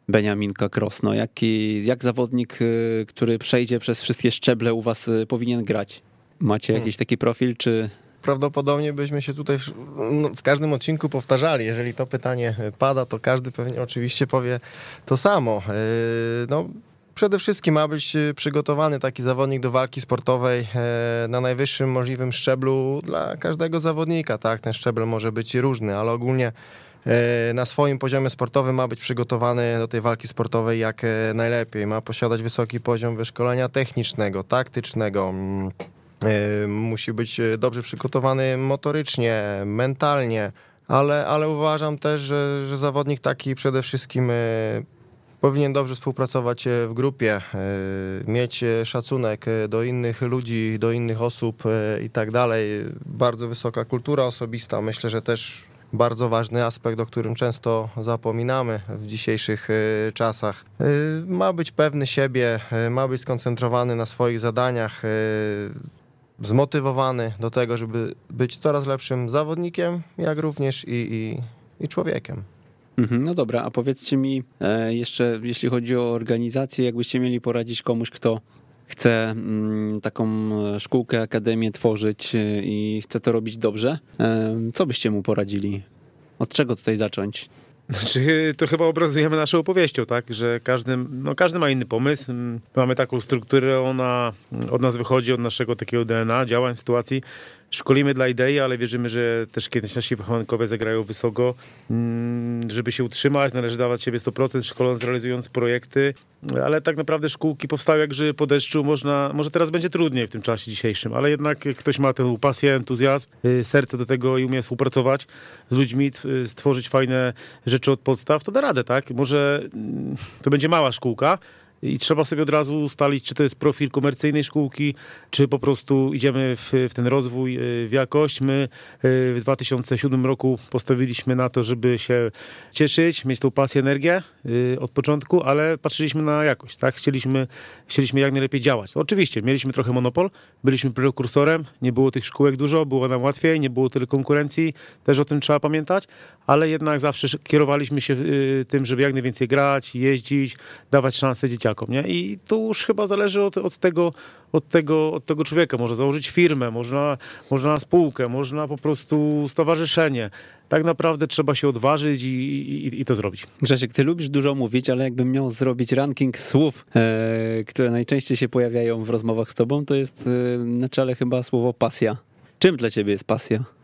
Speaker 1: Beniaminka Krosno? Jaki, jak zawodnik, y, który przejdzie przez wszystkie szczeble u was y, powinien grać? Macie
Speaker 4: Hmm.
Speaker 1: jakiś taki profil, czy
Speaker 4: Prawdopodobnie byśmy się tutaj w, no, w każdym odcinku powtarzali. Jeżeli to pytanie pada, to każdy pewnie oczywiście powie to samo. Yy, No, przede wszystkim ma być przygotowany taki zawodnik do walki sportowej na najwyższym możliwym szczeblu dla każdego zawodnika. Tak, ten szczebel może być różny, ale ogólnie na swoim poziomie sportowym ma być przygotowany do tej walki sportowej jak yy, najlepiej. Ma posiadać wysoki poziom wyszkolenia technicznego, taktycznego. mm, E, Musi być e, dobrze przygotowany motorycznie, mentalnie, ale, ale uważam też, że, że zawodnik taki przede wszystkim e, powinien dobrze współpracować e, w grupie, e, mieć e, szacunek e, do innych ludzi, do innych osób e, i tak dalej. Bardzo wysoka kultura osobista, myślę, że też bardzo ważny aspekt, o którym często zapominamy w dzisiejszych e, czasach. E, Ma być pewny siebie, e, ma być skoncentrowany na swoich zadaniach, zmotywowany do tego, żeby być coraz lepszym zawodnikiem, jak również i, i, i człowiekiem.
Speaker 1: Mhm, No dobra, a powiedzcie mi e, jeszcze, jeśli chodzi o organizację, jakbyście mieli poradzić komuś, kto chce mm, taką e, szkółkę, akademię tworzyć e, i chce to robić dobrze, e, co byście mu poradzili? Od czego tutaj zacząć?
Speaker 2: Znaczy, to chyba obrazujemy naszą opowieścią, tak? Że każdy, no, każdy ma inny pomysł. Mamy taką strukturę, ona od nas wychodzi, od naszego takiego DNA, działań, sytuacji. Szkolimy dla idei, ale wierzymy, że też kiedyś nasi wychowankowie zagrają wysoko. Mm, Żeby się utrzymać, należy dawać siebie 100%, szkoląc, realizując projekty. Ale tak naprawdę szkółki powstały jak grzyby po deszczu. Można, może teraz będzie trudniej w tym czasie dzisiejszym, ale jednak ktoś ma tę pasję, entuzjazm, y, serce do tego i umie współpracować z ludźmi, y, stworzyć fajne rzeczy od podstaw, to da radę, tak? Może mm, to będzie mała szkółka, i trzeba sobie od razu ustalić, czy to jest profil komercyjnej szkółki, czy po prostu idziemy w, w ten rozwój, y, w jakość. My y, w 2007 roku postawiliśmy na to, żeby się cieszyć, mieć tą pasję, energię y, od początku, ale patrzyliśmy na jakość, tak? Chcieliśmy, chcieliśmy jak najlepiej działać. Oczywiście, mieliśmy trochę monopol, byliśmy prekursorem, nie było tych szkółek dużo, było nam łatwiej, nie było tyle konkurencji, też o tym trzeba pamiętać, ale jednak zawsze sz- kierowaliśmy się tym, żeby jak najwięcej grać, jeździć, dawać szansę dzieciakom, nie? I to już chyba zależy od, od, tego, od, tego, od tego człowieka. Może założyć firmę, można, można spółkę, można po prostu stowarzyszenie. Tak naprawdę trzeba się odważyć i, i, i to zrobić.
Speaker 1: Grzesiek, ty lubisz dużo mówić, ale jakbym miał zrobić ranking słów, e, które najczęściej się pojawiają w rozmowach z tobą, to jest e, na czele chyba słowo pasja. Czym dla ciebie jest pasja?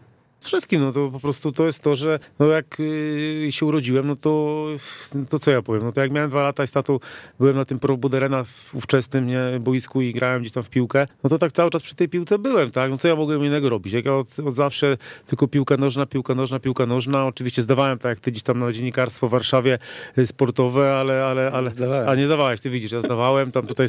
Speaker 2: Wszystkim, no to po prostu to jest to, że no jak y, się urodziłem, no to, to co ja powiem, no to jak miałem dwa lata i z tatą byłem na tym Pro Buderena w ówczesnym nie, boisku i grałem gdzieś tam w piłkę, no to tak cały czas przy tej piłce byłem, tak, no co ja mogłem innego robić, jak ja od, od zawsze tylko piłka nożna, piłka nożna, piłka nożna, oczywiście zdawałem tak jak ty gdzieś tam na dziennikarstwo w Warszawie y, sportowe, ale, ale, ale,
Speaker 1: Zdawałem.
Speaker 2: a nie zdawałeś, ty widzisz, ja zdawałem, tam tutaj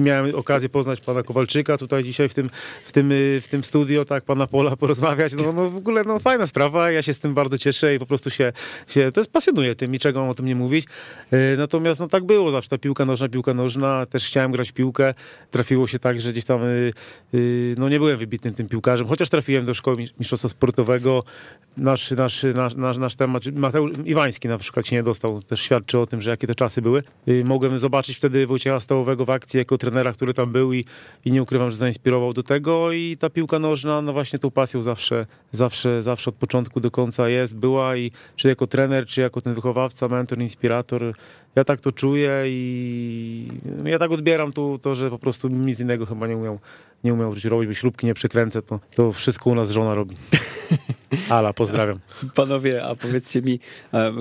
Speaker 2: miałem okazję poznać pana Kowalczyka, tutaj dzisiaj w tym, w tym, y, w tym studio, tak, pana Pola porozmawiać, no, no w ogóle, no fajna sprawa, ja się z tym bardzo cieszę i po prostu się, się to jest pasjonuje tym, niczego mam o tym nie mówić, Y, natomiast no tak było zawsze, ta piłka nożna, piłka nożna, też chciałem grać w piłkę, trafiło się tak, że gdzieś tam, y, y, no nie byłem wybitnym tym piłkarzem, chociaż trafiłem do szkoły mistrz- mistrzostwa sportowego, nasz, nasz, nasz, nasz, nasz temat, Mateusz Iwański na przykład się nie dostał, też świadczy o tym, że jakie to czasy były. Mogłem zobaczyć wtedy Wojciecha Stałowego w akcji jako trenera, który tam był i, i nie ukrywam, że zainspirował do tego. I ta piłka nożna, no właśnie tą pasją zawsze, zawsze, zawsze od początku do końca jest, była i czy jako trener, czy jako ten wychowawca, mentor, inspirator, ja tak to czuję i ja tak odbieram to, to że po prostu nic innego chyba nie umiał, nie umiał robić, bo śrubki nie przekręcę, to, to wszystko u nas żona robi. Ala, pozdrawiam.
Speaker 1: Panowie, a powiedzcie mi,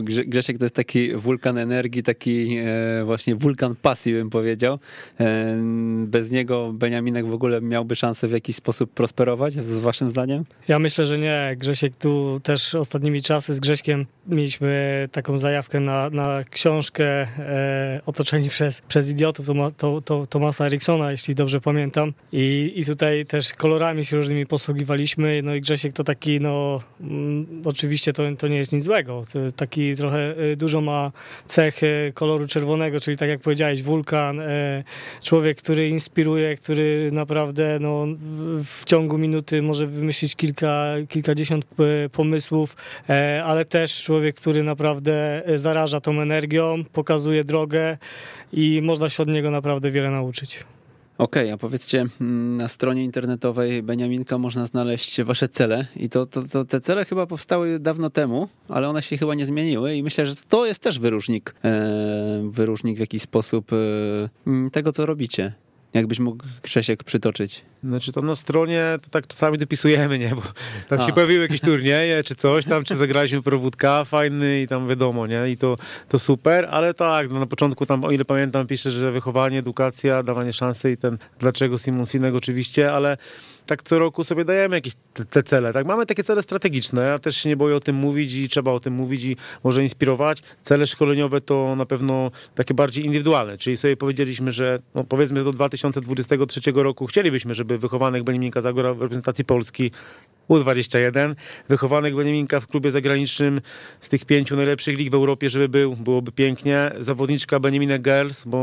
Speaker 1: Grze- Grzesiek to jest taki wulkan energii, taki e, właśnie wulkan pasji, bym powiedział. E, Bez niego Beniaminek w ogóle miałby szansę w jakiś sposób prosperować, z waszym zdaniem?
Speaker 3: Ja myślę, że nie. Grzesiek tu też ostatnimi czasy z Grześkiem mieliśmy taką zajawkę na, na książkę e, otoczeni przez, przez idiotów Toma, to, to, Tomasa Eriksona, jeśli dobrze pamiętam. I, I tutaj też kolorami się różnymi posługiwaliśmy. No i Grzesiek to taki no, mm, oczywiście to, to nie jest nic złego. Taki trochę y, dużo ma cech y, koloru czerwonego, czyli tak jak powiedziałeś, wulkan, y, człowiek, który inspiruje, który naprawdę no, w ciągu minuty może wymyślić kilka, kilkadziesiąt pomysłów, ale też człowiek, który naprawdę zaraża tą energią, pokazuje drogę i można się od niego naprawdę wiele nauczyć.
Speaker 1: Okej, a powiedzcie, mm, na stronie internetowej Beniaminka można znaleźć wasze cele i to, to, to te cele chyba powstały dawno temu, ale one się chyba nie zmieniły i myślę, że to jest też wyróżnik, e, wyróżnik w jakiś sposób e, tego, co robicie. Jakbyś mógł Grzesiek przytoczyć.
Speaker 2: Znaczy tam na stronie to tak czasami dopisujemy, nie? Bo tam
Speaker 1: A.
Speaker 2: się pojawiły jakieś turnieje czy coś tam, czy zagraliśmy prowódka fajny i tam wiadomo, nie? I to, to super, ale tak, no na początku tam, o ile pamiętam, pisze, że wychowanie, edukacja, dawanie szansy i ten dlaczego Simon Sinek oczywiście, ale tak co roku sobie dajemy jakieś te, te cele, tak? Mamy takie cele strategiczne, ja też się nie boję o tym mówić i trzeba o tym mówić i może inspirować. Cele szkoleniowe to na pewno takie bardziej indywidualne, czyli sobie powiedzieliśmy, że no powiedzmy do 2023 roku chcielibyśmy, żeby wychowanek Beniminka zagrał w reprezentacji Polski U21, wychowanek Beniminka w klubie zagranicznym z tych pięciu najlepszych lig w Europie, żeby był, byłoby pięknie. Zawodniczka Benjaminek Girls, bo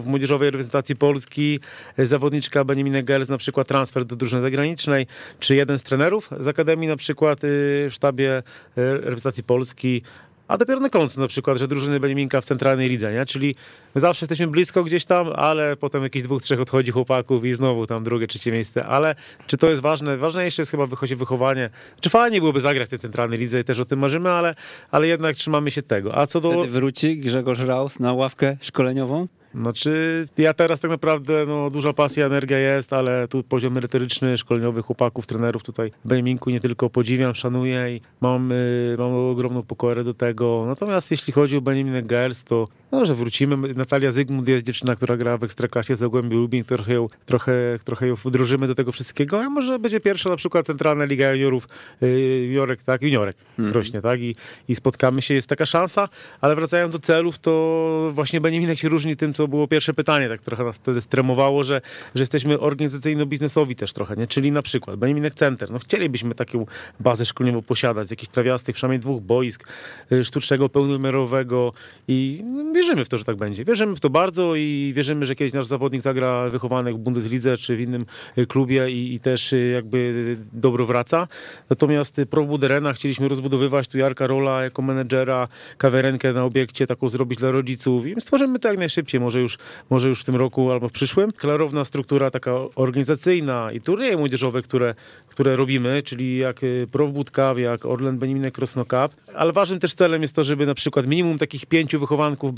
Speaker 2: w młodzieżowej reprezentacji Polski zawodniczka Benjaminek Girls na przykład transfer do drużyny zagranicznej, czy jeden z trenerów z Akademii na przykład y, w sztabie y, reprezentacji Polski, a dopiero na końcu na przykład, że drużyny Beniaminka w centralnej lidze, nie? Czyli my zawsze jesteśmy blisko gdzieś tam, ale potem jakichś dwóch, trzech odchodzi chłopaków i znowu tam drugie, trzecie miejsce. Ale czy to jest ważne? Ważniejsze jest chyba wychodzi wychowanie. Czy fajnie byłoby zagrać w tej centralnej lidze i też o tym marzymy, ale, ale jednak trzymamy się tego. A co do...
Speaker 1: Wtedy wróci Grzegorz Raus na ławkę szkoleniową?
Speaker 2: Znaczy, ja teraz tak naprawdę, no, duża pasja, energia jest, ale tu poziom merytoryczny, szkoleniowy chłopaków, trenerów tutaj w Benjaminku nie tylko podziwiam, szanuję i mam, y, mam ogromną pokorę do tego. Natomiast jeśli chodzi o Benjamin Girls, to no, że wrócimy. Natalia Zygmunt jest dziewczyna, która gra w Ekstraklasie w Zagłębiu Lubin, trochę ją, trochę, trochę ją wdrożymy do tego wszystkiego, a może będzie pierwsza na przykład Centralna Liga Juniorów, y, juniorek, tak, juniorek
Speaker 1: Mhm.
Speaker 2: rośnie, tak, I, i spotkamy się, jest taka szansa, ale wracając do celów, to właśnie Benjaminek się różni tym, co było pierwsze pytanie, tak trochę nas wtedy stremowało, że, że jesteśmy organizacyjno-biznesowi też trochę, nie? Czyli na przykład Benjaminek Center, no chcielibyśmy taką bazę szkoleniową posiadać, z jakichś trawiastych, przynajmniej dwóch boisk, y, sztucznego, pełnowymiarowego i wierzymy w to, że tak będzie. Wierzymy w to bardzo i wierzymy, że kiedyś nasz zawodnik zagra wychowanek w Bundeslidze czy w innym y, klubie i, i też y, jakby dobro wraca. Natomiast y, Pro Buderena chcieliśmy rozbudowywać tu Jarka Rola jako menedżera, kawiarenkę na obiekcie taką zrobić dla rodziców i stworzymy to jak najszybciej, może już, może już w tym roku albo w przyszłym. Klarowna struktura taka organizacyjna i turnieje młodzieżowe, które, które robimy, czyli jak Pro Cup, jak Orlen Beniaminek Krosno Cup, ale ważnym też celem jest to, żeby na przykład minimum takich pięciu wychowanków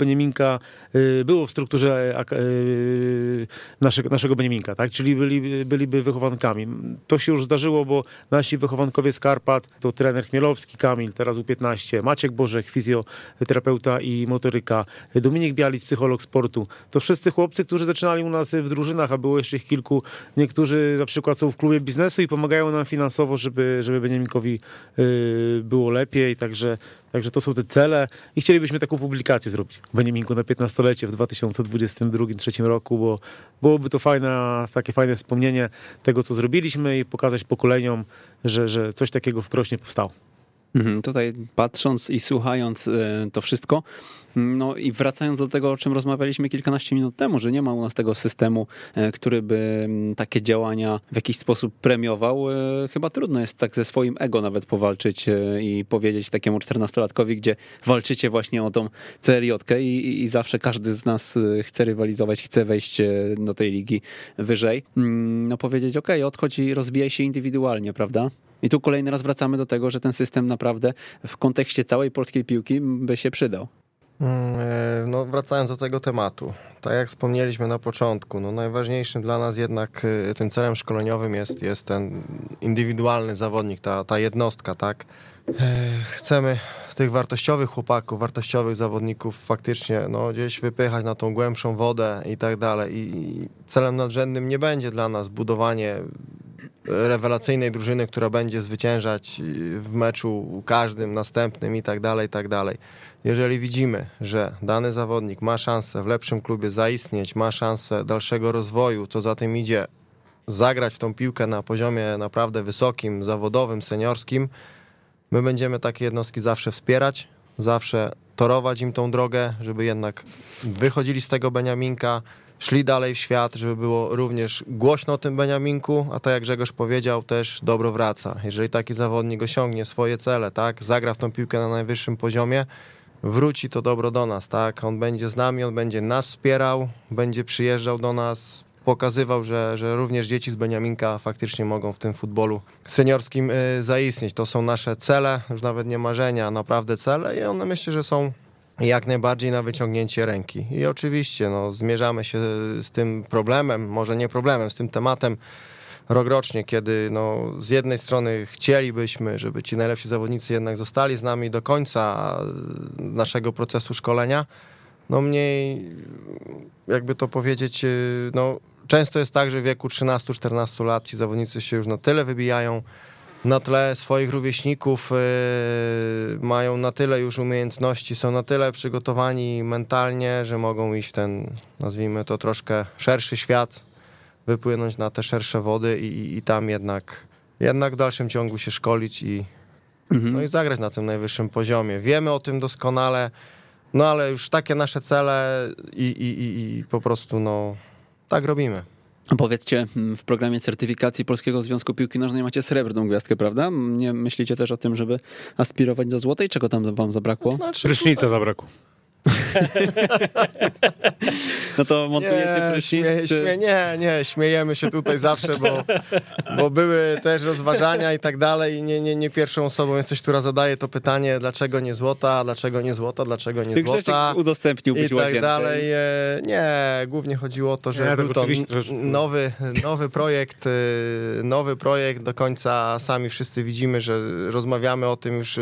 Speaker 2: Y, było w strukturze ak- y, naszego, naszego Beniaminka, tak? czyli byli, byliby wychowankami. To się już zdarzyło, bo nasi wychowankowie z Karpat to trener Chmielowski, Kamil, teraz U15, Maciek Bożek, fizjoterapeuta i motoryka, Dominik Bialic, psycholog sportu. To wszyscy chłopcy, którzy zaczynali u nas w drużynach, a było jeszcze ich kilku. Niektórzy na przykład są w klubie biznesu i pomagają nam finansowo, żeby, żeby Beniaminkowi y, było lepiej, także Także to są te cele i chcielibyśmy taką publikację zrobić w Beniaminku na 15-lecie w 2022-2023 roku, bo byłoby to fajne, takie fajne wspomnienie tego, co zrobiliśmy i pokazać pokoleniom, że, że coś takiego w Krośnie powstało.
Speaker 1: Mhm, Tutaj patrząc i słuchając e, to wszystko, no i wracając do tego, o czym rozmawialiśmy kilkanaście minut temu, że nie ma u nas tego systemu, e, który by mm, takie działania w jakiś sposób premiował, e, chyba trudno jest tak ze swoim ego nawet powalczyć e, i powiedzieć takiemu czternastolatkowi, gdzie walczycie właśnie o tą CLJ i, i zawsze każdy z nas chce rywalizować, chce wejść do tej ligi wyżej, Mm, no powiedzieć, ok, odchodź i rozwijaj się indywidualnie, prawda? I tu kolejny raz wracamy do tego, że ten system naprawdę w kontekście całej polskiej piłki by się przydał.
Speaker 4: Mm, e, No, wracając do tego tematu, tak jak wspomnieliśmy na początku, no najważniejszym dla nas jednak e, tym celem szkoleniowym jest, jest ten indywidualny zawodnik, ta, ta jednostka, tak? E, Chcemy tych wartościowych chłopaków, wartościowych zawodników faktycznie no, gdzieś wypychać na tą głębszą wodę i tak dalej. I celem nadrzędnym nie będzie dla nas budowanie rewelacyjnej drużyny, która będzie zwyciężać w meczu każdym, następnym i tak dalej, i tak dalej. Jeżeli widzimy, że dany zawodnik ma szansę w lepszym klubie zaistnieć, ma szansę dalszego rozwoju, co za tym idzie, zagrać w tą piłkę na poziomie naprawdę wysokim, zawodowym, seniorskim, My będziemy takie jednostki zawsze wspierać, zawsze torować im tą drogę, żeby jednak wychodzili z tego Beniaminka, szli dalej w świat, żeby było również głośno o tym Beniaminku, a tak jak Grzegorz powiedział, też dobro wraca. Jeżeli taki zawodnik osiągnie swoje cele, tak, zagra w tą piłkę na najwyższym poziomie, wróci to dobro do nas, tak, on będzie z nami, on będzie nas wspierał, będzie przyjeżdżał do nas, pokazywał, że, że również dzieci z Beniaminka faktycznie mogą w tym futbolu seniorskim y, zaistnieć. To są nasze cele, już nawet nie marzenia, naprawdę cele i one myślę, że są jak najbardziej na wyciągnięcie ręki. I oczywiście no, zmierzamy się z tym problemem, może nie problemem, z tym tematem rokrocznie, kiedy no, z jednej strony chcielibyśmy, żeby ci najlepsi zawodnicy jednak zostali z nami do końca naszego procesu szkolenia, no mniej, jakby to powiedzieć, y, no, często jest tak, że w wieku 13-14 lat ci zawodnicy się już na tyle wybijają, na tle swoich rówieśników yy, mają na tyle już umiejętności, są na tyle przygotowani mentalnie, że mogą iść w ten, nazwijmy to troszkę szerszy świat, wypłynąć na te szersze wody i, i tam jednak, jednak w dalszym ciągu się szkolić i, mhm. no i zagrać na tym najwyższym poziomie. Wiemy o tym doskonale, no ale już takie nasze cele i, i, i, i po prostu no tak robimy.
Speaker 1: Powiedzcie, mm, w programie certyfikacji Polskiego Związku Piłki Nożnej macie srebrną gwiazdkę, prawda? Nie myślicie też o tym, żeby aspirować do złotej? Czego tam wam zabrakło?
Speaker 2: Znaczy, Prysznica zabrakło.
Speaker 1: No to montujecie
Speaker 4: nie,
Speaker 1: prysznic?
Speaker 4: Śmieje, śmieje, nie, nie, śmiejemy się tutaj zawsze, bo, bo były też rozważania i tak dalej. I nie, nie, nie pierwszą osobą jesteś, która zadaje to pytanie, dlaczego nie złota, dlaczego nie złota, dlaczego nie
Speaker 1: Tych
Speaker 4: złota.
Speaker 1: udostępnił
Speaker 4: I tak dalej. E, nie, głównie chodziło o to, że nie, był to nowy, nowy projekt, e, nowy projekt. Do końca sami wszyscy widzimy, że rozmawiamy o tym już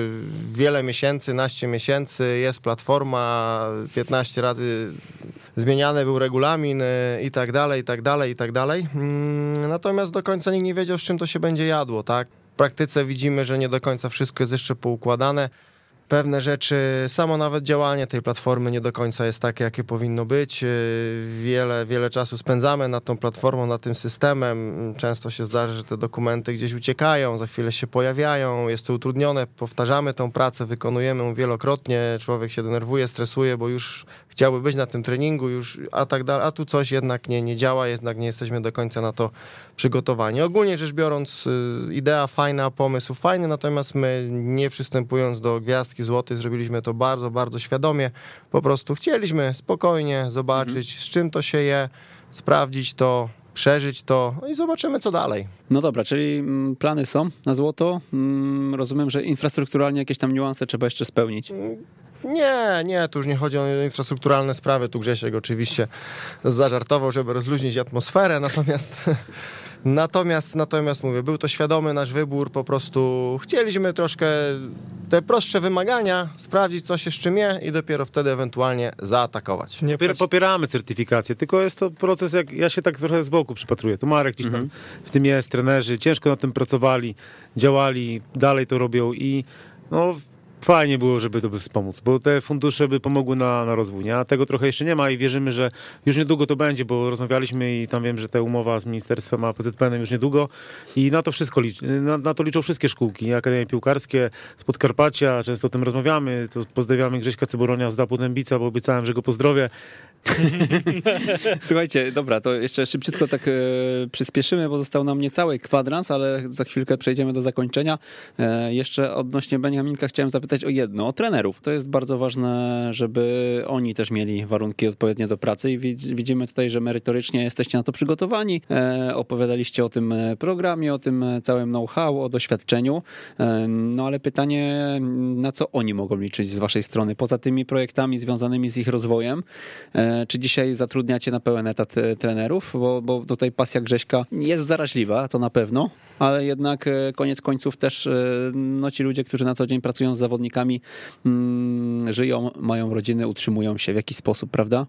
Speaker 4: wiele miesięcy, naście miesięcy. Jest platforma, 15 razy zmieniany był regulamin y, i tak dalej, i tak dalej, i tak dalej. Mm, natomiast do końca nikt nie wiedział, z czym to się będzie jadło, tak? W praktyce widzimy, że nie do końca wszystko jest jeszcze poukładane pewne rzeczy, samo nawet działanie tej platformy nie do końca jest takie, jakie powinno być. Yy, wiele, wiele czasu spędzamy nad tą platformą, nad tym systemem. Często się zdarza, że te dokumenty gdzieś uciekają, za chwilę się pojawiają, jest to utrudnione, powtarzamy tą pracę, wykonujemy ją wielokrotnie, człowiek się denerwuje, stresuje, bo już chciałby być na tym treningu, już, a tak dalej, a tu coś jednak nie, nie działa, jednak nie jesteśmy do końca na to przygotowani. Ogólnie rzecz biorąc, y, idea fajna, pomysł fajny, natomiast my nie przystępując do gwiazdki złotej, zrobiliśmy to bardzo, bardzo świadomie. Po prostu chcieliśmy spokojnie zobaczyć, mhm. z czym to się je, sprawdzić to, przeżyć to no i zobaczymy, co dalej.
Speaker 1: No dobra, czyli mm, plany są na złoto. Mm, rozumiem, że infrastrukturalnie jakieś tam niuanse trzeba jeszcze spełnić.
Speaker 4: Nie, nie, tu już nie chodzi o infrastrukturalne sprawy. Tu Grzesiek oczywiście zażartował, żeby rozluźnić atmosferę, natomiast Natomiast, natomiast mówię, był to świadomy nasz wybór, po prostu chcieliśmy troszkę te prostsze wymagania, sprawdzić co się z czym je i dopiero wtedy ewentualnie zaatakować.
Speaker 2: Nie popieramy certyfikację, tylko jest to proces, jak ja się tak trochę z boku przypatruję. Tu Marek gdzieś mhm. tam w tym jest, trenerzy ciężko na tym pracowali, działali, dalej to robią i no fajnie było, żeby to by wspomóc, bo te fundusze by pomogły na, na rozwój, nie? a tego trochę jeszcze nie ma i wierzymy, że już niedługo to będzie, bo rozmawialiśmy i tam wiem, że ta umowa z ministerstwem a PZPN już niedługo i na to wszystko liczy, na, na, to liczą wszystkie szkółki, Akademie Piłkarskie z Podkarpacia, często o tym rozmawiamy, to pozdrawiamy Grześka Cyboronia z Dapu Dębica, bo obiecałem, że go pozdrowię.
Speaker 1: Słuchajcie, dobra, to jeszcze szybciutko tak e, przyspieszymy, bo został nam niecały kwadrans, ale za chwilkę przejdziemy do zakończenia. E, jeszcze odnośnie Beniaminka chciałem zapytać, zapytać o jedno, o trenerów. To jest bardzo ważne, żeby oni też mieli warunki odpowiednie do pracy i widzimy tutaj, że merytorycznie jesteście na to przygotowani. E, opowiadaliście o tym e, programie, o tym e, całym know-how, o doświadczeniu. No ale pytanie, na co oni mogą liczyć z waszej strony, poza tymi projektami związanymi z ich rozwojem? Czy dzisiaj zatrudniacie na pełen etat trenerów? Bo, bo tutaj pasja Grześka jest zaraźliwa, to na pewno, ale jednak koniec końców też no, ci ludzie, którzy na co dzień pracują z zawodnikami, zawodnikami mm, żyją, mają rodziny, utrzymują się w jakiś sposób, prawda?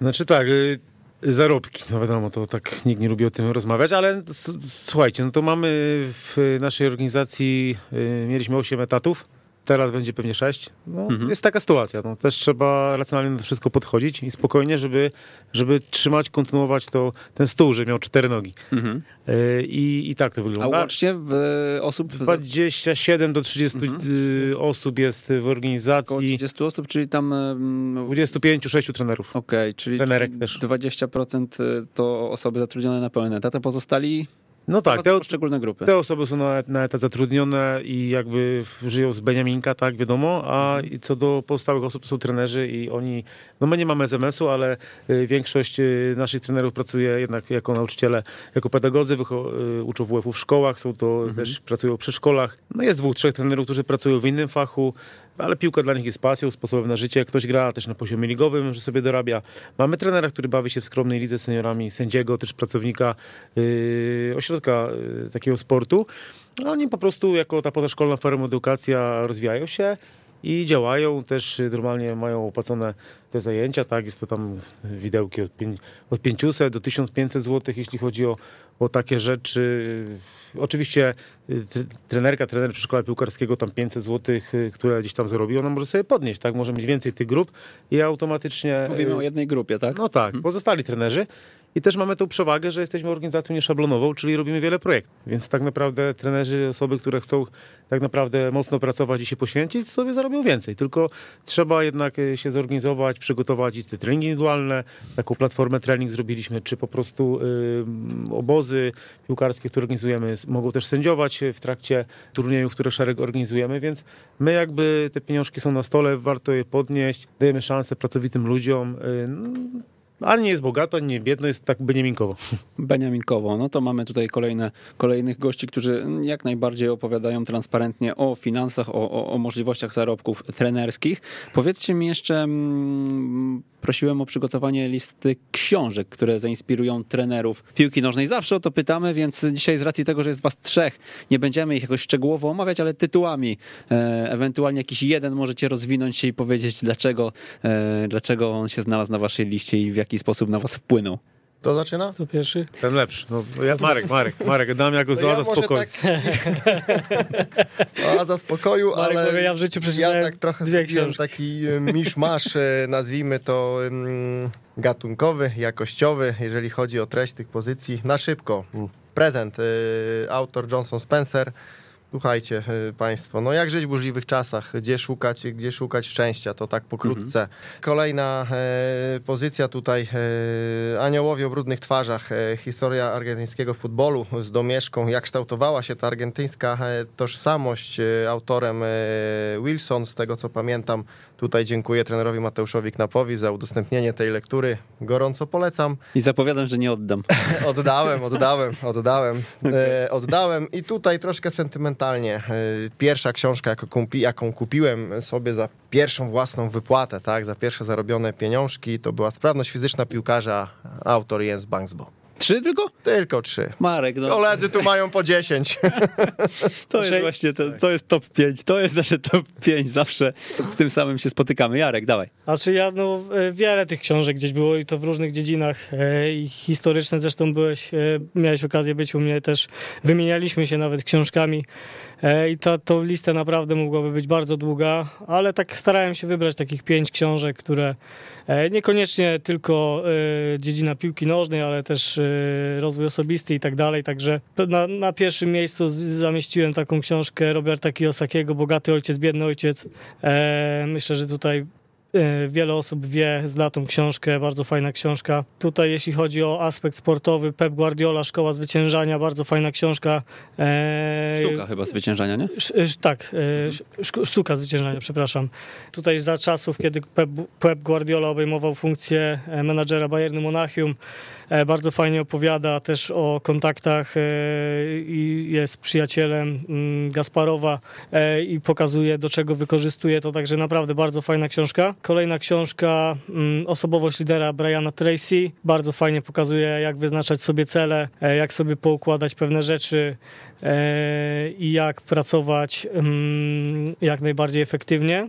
Speaker 2: Znaczy tak, y, zarobki, no wiadomo, to tak nikt nie lubi o tym rozmawiać, ale słuchajcie, no to mamy w naszej organizacji, y, mieliśmy 8 etatów, teraz będzie pewnie sześć. No, mhm. Jest taka sytuacja. No, też trzeba racjonalnie na to wszystko podchodzić i spokojnie, żeby, żeby trzymać, kontynuować to, ten stół, że miał cztery nogi. Mhm. E, I, I tak to wygląda.
Speaker 1: A łącznie w osób?
Speaker 2: 27 do 30 mhm. Y, osób jest w organizacji. Około
Speaker 1: 30 osób, czyli tam...
Speaker 2: 25-6 trenerów.
Speaker 1: Okej, okay, czyli, Trenerek też. 20% to osoby zatrudnione na pełen etat, a pozostali
Speaker 2: no tak,
Speaker 1: te poszczególne grupy.
Speaker 2: Te osoby są na, na etat zatrudnione i jakby żyją z Beniaminka, tak, wiadomo, a mhm. co do pozostałych osób to są trenerzy i oni, no my nie mamy SMS-u, ale y, większość y, naszych trenerów pracuje jednak jako nauczyciele, jako pedagodzy, y, uczą WF-u w szkołach, są to mhm. też pracują przy szkołach. No jest dwóch, trzech trenerów, którzy pracują w innym fachu, ale piłka dla nich jest pasją, sposobem na życie. Ktoś gra też na poziomie ligowym, że sobie dorabia. Mamy trenera, który bawi się w skromnej lidze seniorami, sędziego, też pracownika yy, ośrodka yy, takiego sportu. Oni po prostu jako ta pozaszkolna forma edukacja rozwijają się i działają, też normalnie mają opłacone te zajęcia, tak, jest to tam widełki od, od 500 do 1500 zł, jeśli chodzi o, o takie rzeczy. Oczywiście y, trenerka, trener przy szkole piłkarskiego tam 500 zł, y, które gdzieś tam zarobi, ona może sobie podnieść, tak, może mieć więcej tych grup i automatycznie...
Speaker 1: Mówimy o jednej grupie, tak?
Speaker 2: No tak, hmm. pozostali trenerzy i też mamy tą przewagę, że jesteśmy organizacją nieszablonową, czyli robimy wiele projektów. Więc tak naprawdę trenerzy, osoby, które chcą tak naprawdę mocno pracować i się poświęcić, sobie zarobią więcej. Tylko trzeba jednak e, się zorganizować, przygotować i te treningi indywidualne, taką platformę trening zrobiliśmy, czy po prostu obozy piłkarskie, które organizujemy. Mogą też sędziować w trakcie turniejów, które szereg organizujemy, więc my jakby te pieniążki są na stole, warto je podnieść, dajemy szansę pracowitym ludziom. Y, ale nie jest bogato, nie biedno, jest tak beniaminkowo.
Speaker 1: Beniaminkowo. No to mamy tutaj kolejne, kolejnych gości, którzy jak najbardziej opowiadają transparentnie o finansach, o, o, o możliwościach zarobków trenerskich. Powiedzcie mi jeszcze, mm, prosiłem o przygotowanie listy książek, które zainspirują trenerów piłki nożnej. Zawsze o to pytamy, więc dzisiaj z racji tego, że jest was trzech, nie będziemy ich jakoś szczegółowo omawiać, ale tytułami. E, ewentualnie jakiś jeden możecie rozwinąć się i powiedzieć, dlaczego, e, dlaczego on się znalazł na waszej liście i w jaki sposób na was wpłynął.
Speaker 4: To zaczyna?
Speaker 3: To pierwszy?
Speaker 2: Ten lepszy. No, ja, Marek, Marek, Marek, dam jako no ja spokoju.
Speaker 4: Tak... oaza spokoju,
Speaker 3: Marek, ale ja w życiu przeczytałem
Speaker 4: ja tak trochę
Speaker 3: dwie książki.
Speaker 4: taki miszmasz, e, nazwijmy to gatunkowy, jakościowy, jeżeli chodzi o treść tych pozycji. Na szybko. Prezent. E, autor Johnson Spencer. Słuchajcie y, Państwo, no jak żyć w burzliwych czasach, gdzie szukać, gdzie szukać szczęścia, to tak pokrótce. Mhm. Kolejna e, pozycja tutaj, e, Aniołowie o brudnych twarzach, e, historia argentyńskiego futbolu z domieszką, jak kształtowała się ta argentyńska e, tożsamość, e, autorem e, Wilson, z tego co pamiętam, Tutaj dziękuję trenerowi Mateuszowi Knapowi za udostępnienie tej lektury. Gorąco polecam.
Speaker 1: I zapowiadam, że nie oddam.
Speaker 4: oddałem, oddałem, oddałem. Okay. E, oddałem i tutaj troszkę sentymentalnie. E, pierwsza książka, jaką, kupi, jaką kupiłem sobie za pierwszą własną wypłatę, tak, za pierwsze zarobione pieniążki, to była Sprawność fizyczna piłkarza, autor Jens Bangsbo.
Speaker 1: Trzy tylko?
Speaker 4: Tylko trzy.
Speaker 1: Marek, no.
Speaker 4: Koledzy tu mają po dziesięć.
Speaker 1: to jest właśnie, to, to jest top 5. To jest nasze top 5. Zawsze z tym samym się spotykamy. Jarek, dawaj.
Speaker 3: Znaczy ja, no, e, wiele tych książek gdzieś było i to w różnych dziedzinach e, i historyczne. Zresztą byłeś, e, miałeś okazję być u mnie też. Wymienialiśmy się nawet książkami. E, I ta, tą listę naprawdę mogłaby być bardzo długa, ale tak starałem się wybrać takich pięć książek, które e, niekoniecznie tylko e, dziedzina piłki nożnej, ale też rozwój osobisty i tak dalej. Także na, na pierwszym miejscu zamieściłem taką książkę Roberta Kiyosakiego, Bogaty ojciec, biedny ojciec. Myślę, że tutaj wiele osób wie, zna tą książkę, bardzo fajna książka. Tutaj jeśli chodzi o aspekt sportowy, Pep Guardiola, Szkoła Zwyciężania, bardzo fajna książka.
Speaker 1: E, sztuka chyba zwyciężania, nie?
Speaker 3: Sz, tak, e, sztuka zwyciężania, przepraszam. Tutaj za czasów, kiedy Pep, Pep Guardiola obejmował funkcję menadżera Bayernu Monachium, E, bardzo fajnie opowiada też o kontaktach e, i jest przyjacielem mm, Gasparowa e, i pokazuje do czego wykorzystuje to, także naprawdę bardzo fajna książka. Kolejna książka mm, Osobowość lidera Briana Tracy. Bardzo fajnie pokazuje jak wyznaczać sobie cele, jak sobie poukładać pewne rzeczy i jak pracować mm, jak najbardziej efektywnie.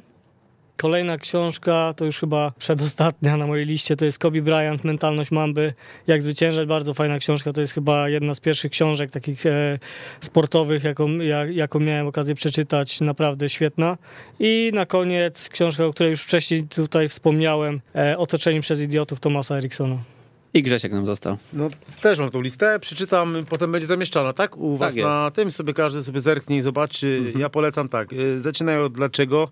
Speaker 3: Kolejna książka, to już chyba przedostatnia na mojej liście, to jest Kobe Bryant, Mentalność Mamby. Jak zwyciężać, bardzo fajna książka. To jest chyba jedna z pierwszych książek takich e, sportowych, jaką, jak, jaką miałem okazję przeczytać. Naprawdę świetna. I na koniec książka, o której już wcześniej tutaj wspomniałem, e, Otoczeni przez idiotów Tomasa Eriksona.
Speaker 1: I Grzesiek nam został.
Speaker 2: No też mam tą listę, przeczytam, potem będzie zamieszczona, tak? U was
Speaker 1: jest.
Speaker 2: na tym sobie każdy sobie zerknie i zobaczy. Ja polecam tak. y, Zaczynają od dlaczego.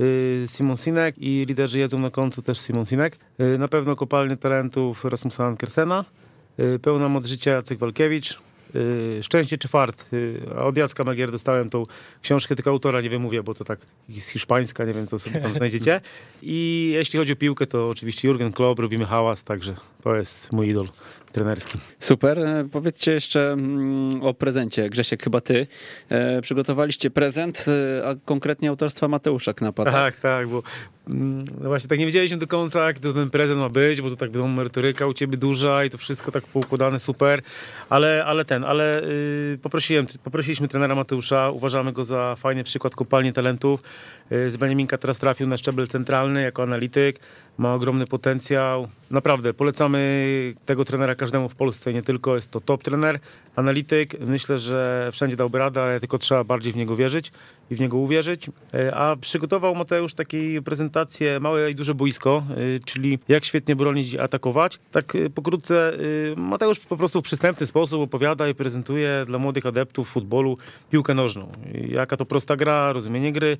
Speaker 2: Y, Simon Sinek i liderzy jedzą na końcu też Simon Sinek. Y, Na pewno kopalnie talentów Rasmusa Ankersena. Y, Pełna moc życia Walkiewicz. Szczęście czy fart? Od Jacka Magier dostałem tą książkę, tylko autora nie wymówię, bo to tak jest hiszpańska, nie wiem, to sobie tam znajdziecie. I jeśli chodzi o piłkę, to oczywiście Jurgen Klopp, robimy hałas, także to jest mój idol trenerski.
Speaker 1: Super. E, Powiedzcie jeszcze mm, o prezencie. Grzesiek, chyba ty e, przygotowaliście prezent, e, a konkretnie autorstwa Mateusza Knapa. tak?
Speaker 2: Tak, tak, bo mm, no właśnie tak nie wiedzieliśmy do końca, jak to ten prezent ma być, bo to tak wiadomo, merytoryka u ciebie duża i to wszystko tak poukładane super, ale, ale ten, ale y, poprosiłem, poprosiliśmy trenera Mateusza, uważamy go za fajny przykład kopalni talentów. Y, z Beniaminka teraz trafił na szczebel centralny jako analityk, ma ogromny potencjał. Naprawdę, polecamy tego trenera każdemu w Polsce, nie tylko jest to top trener, analityk. Myślę, że wszędzie dałby radę, ale tylko trzeba bardziej w niego wierzyć i w niego uwierzyć. E, A przygotował Mateusz taką prezentację małe i duże boisko, e, czyli jak świetnie bronić i atakować. Tak pokrótce Mateusz po prostu w przystępny sposób opowiada i prezentuje dla młodych adeptów futbolu piłkę nożną. Jaka to prosta gra, rozumienie gry,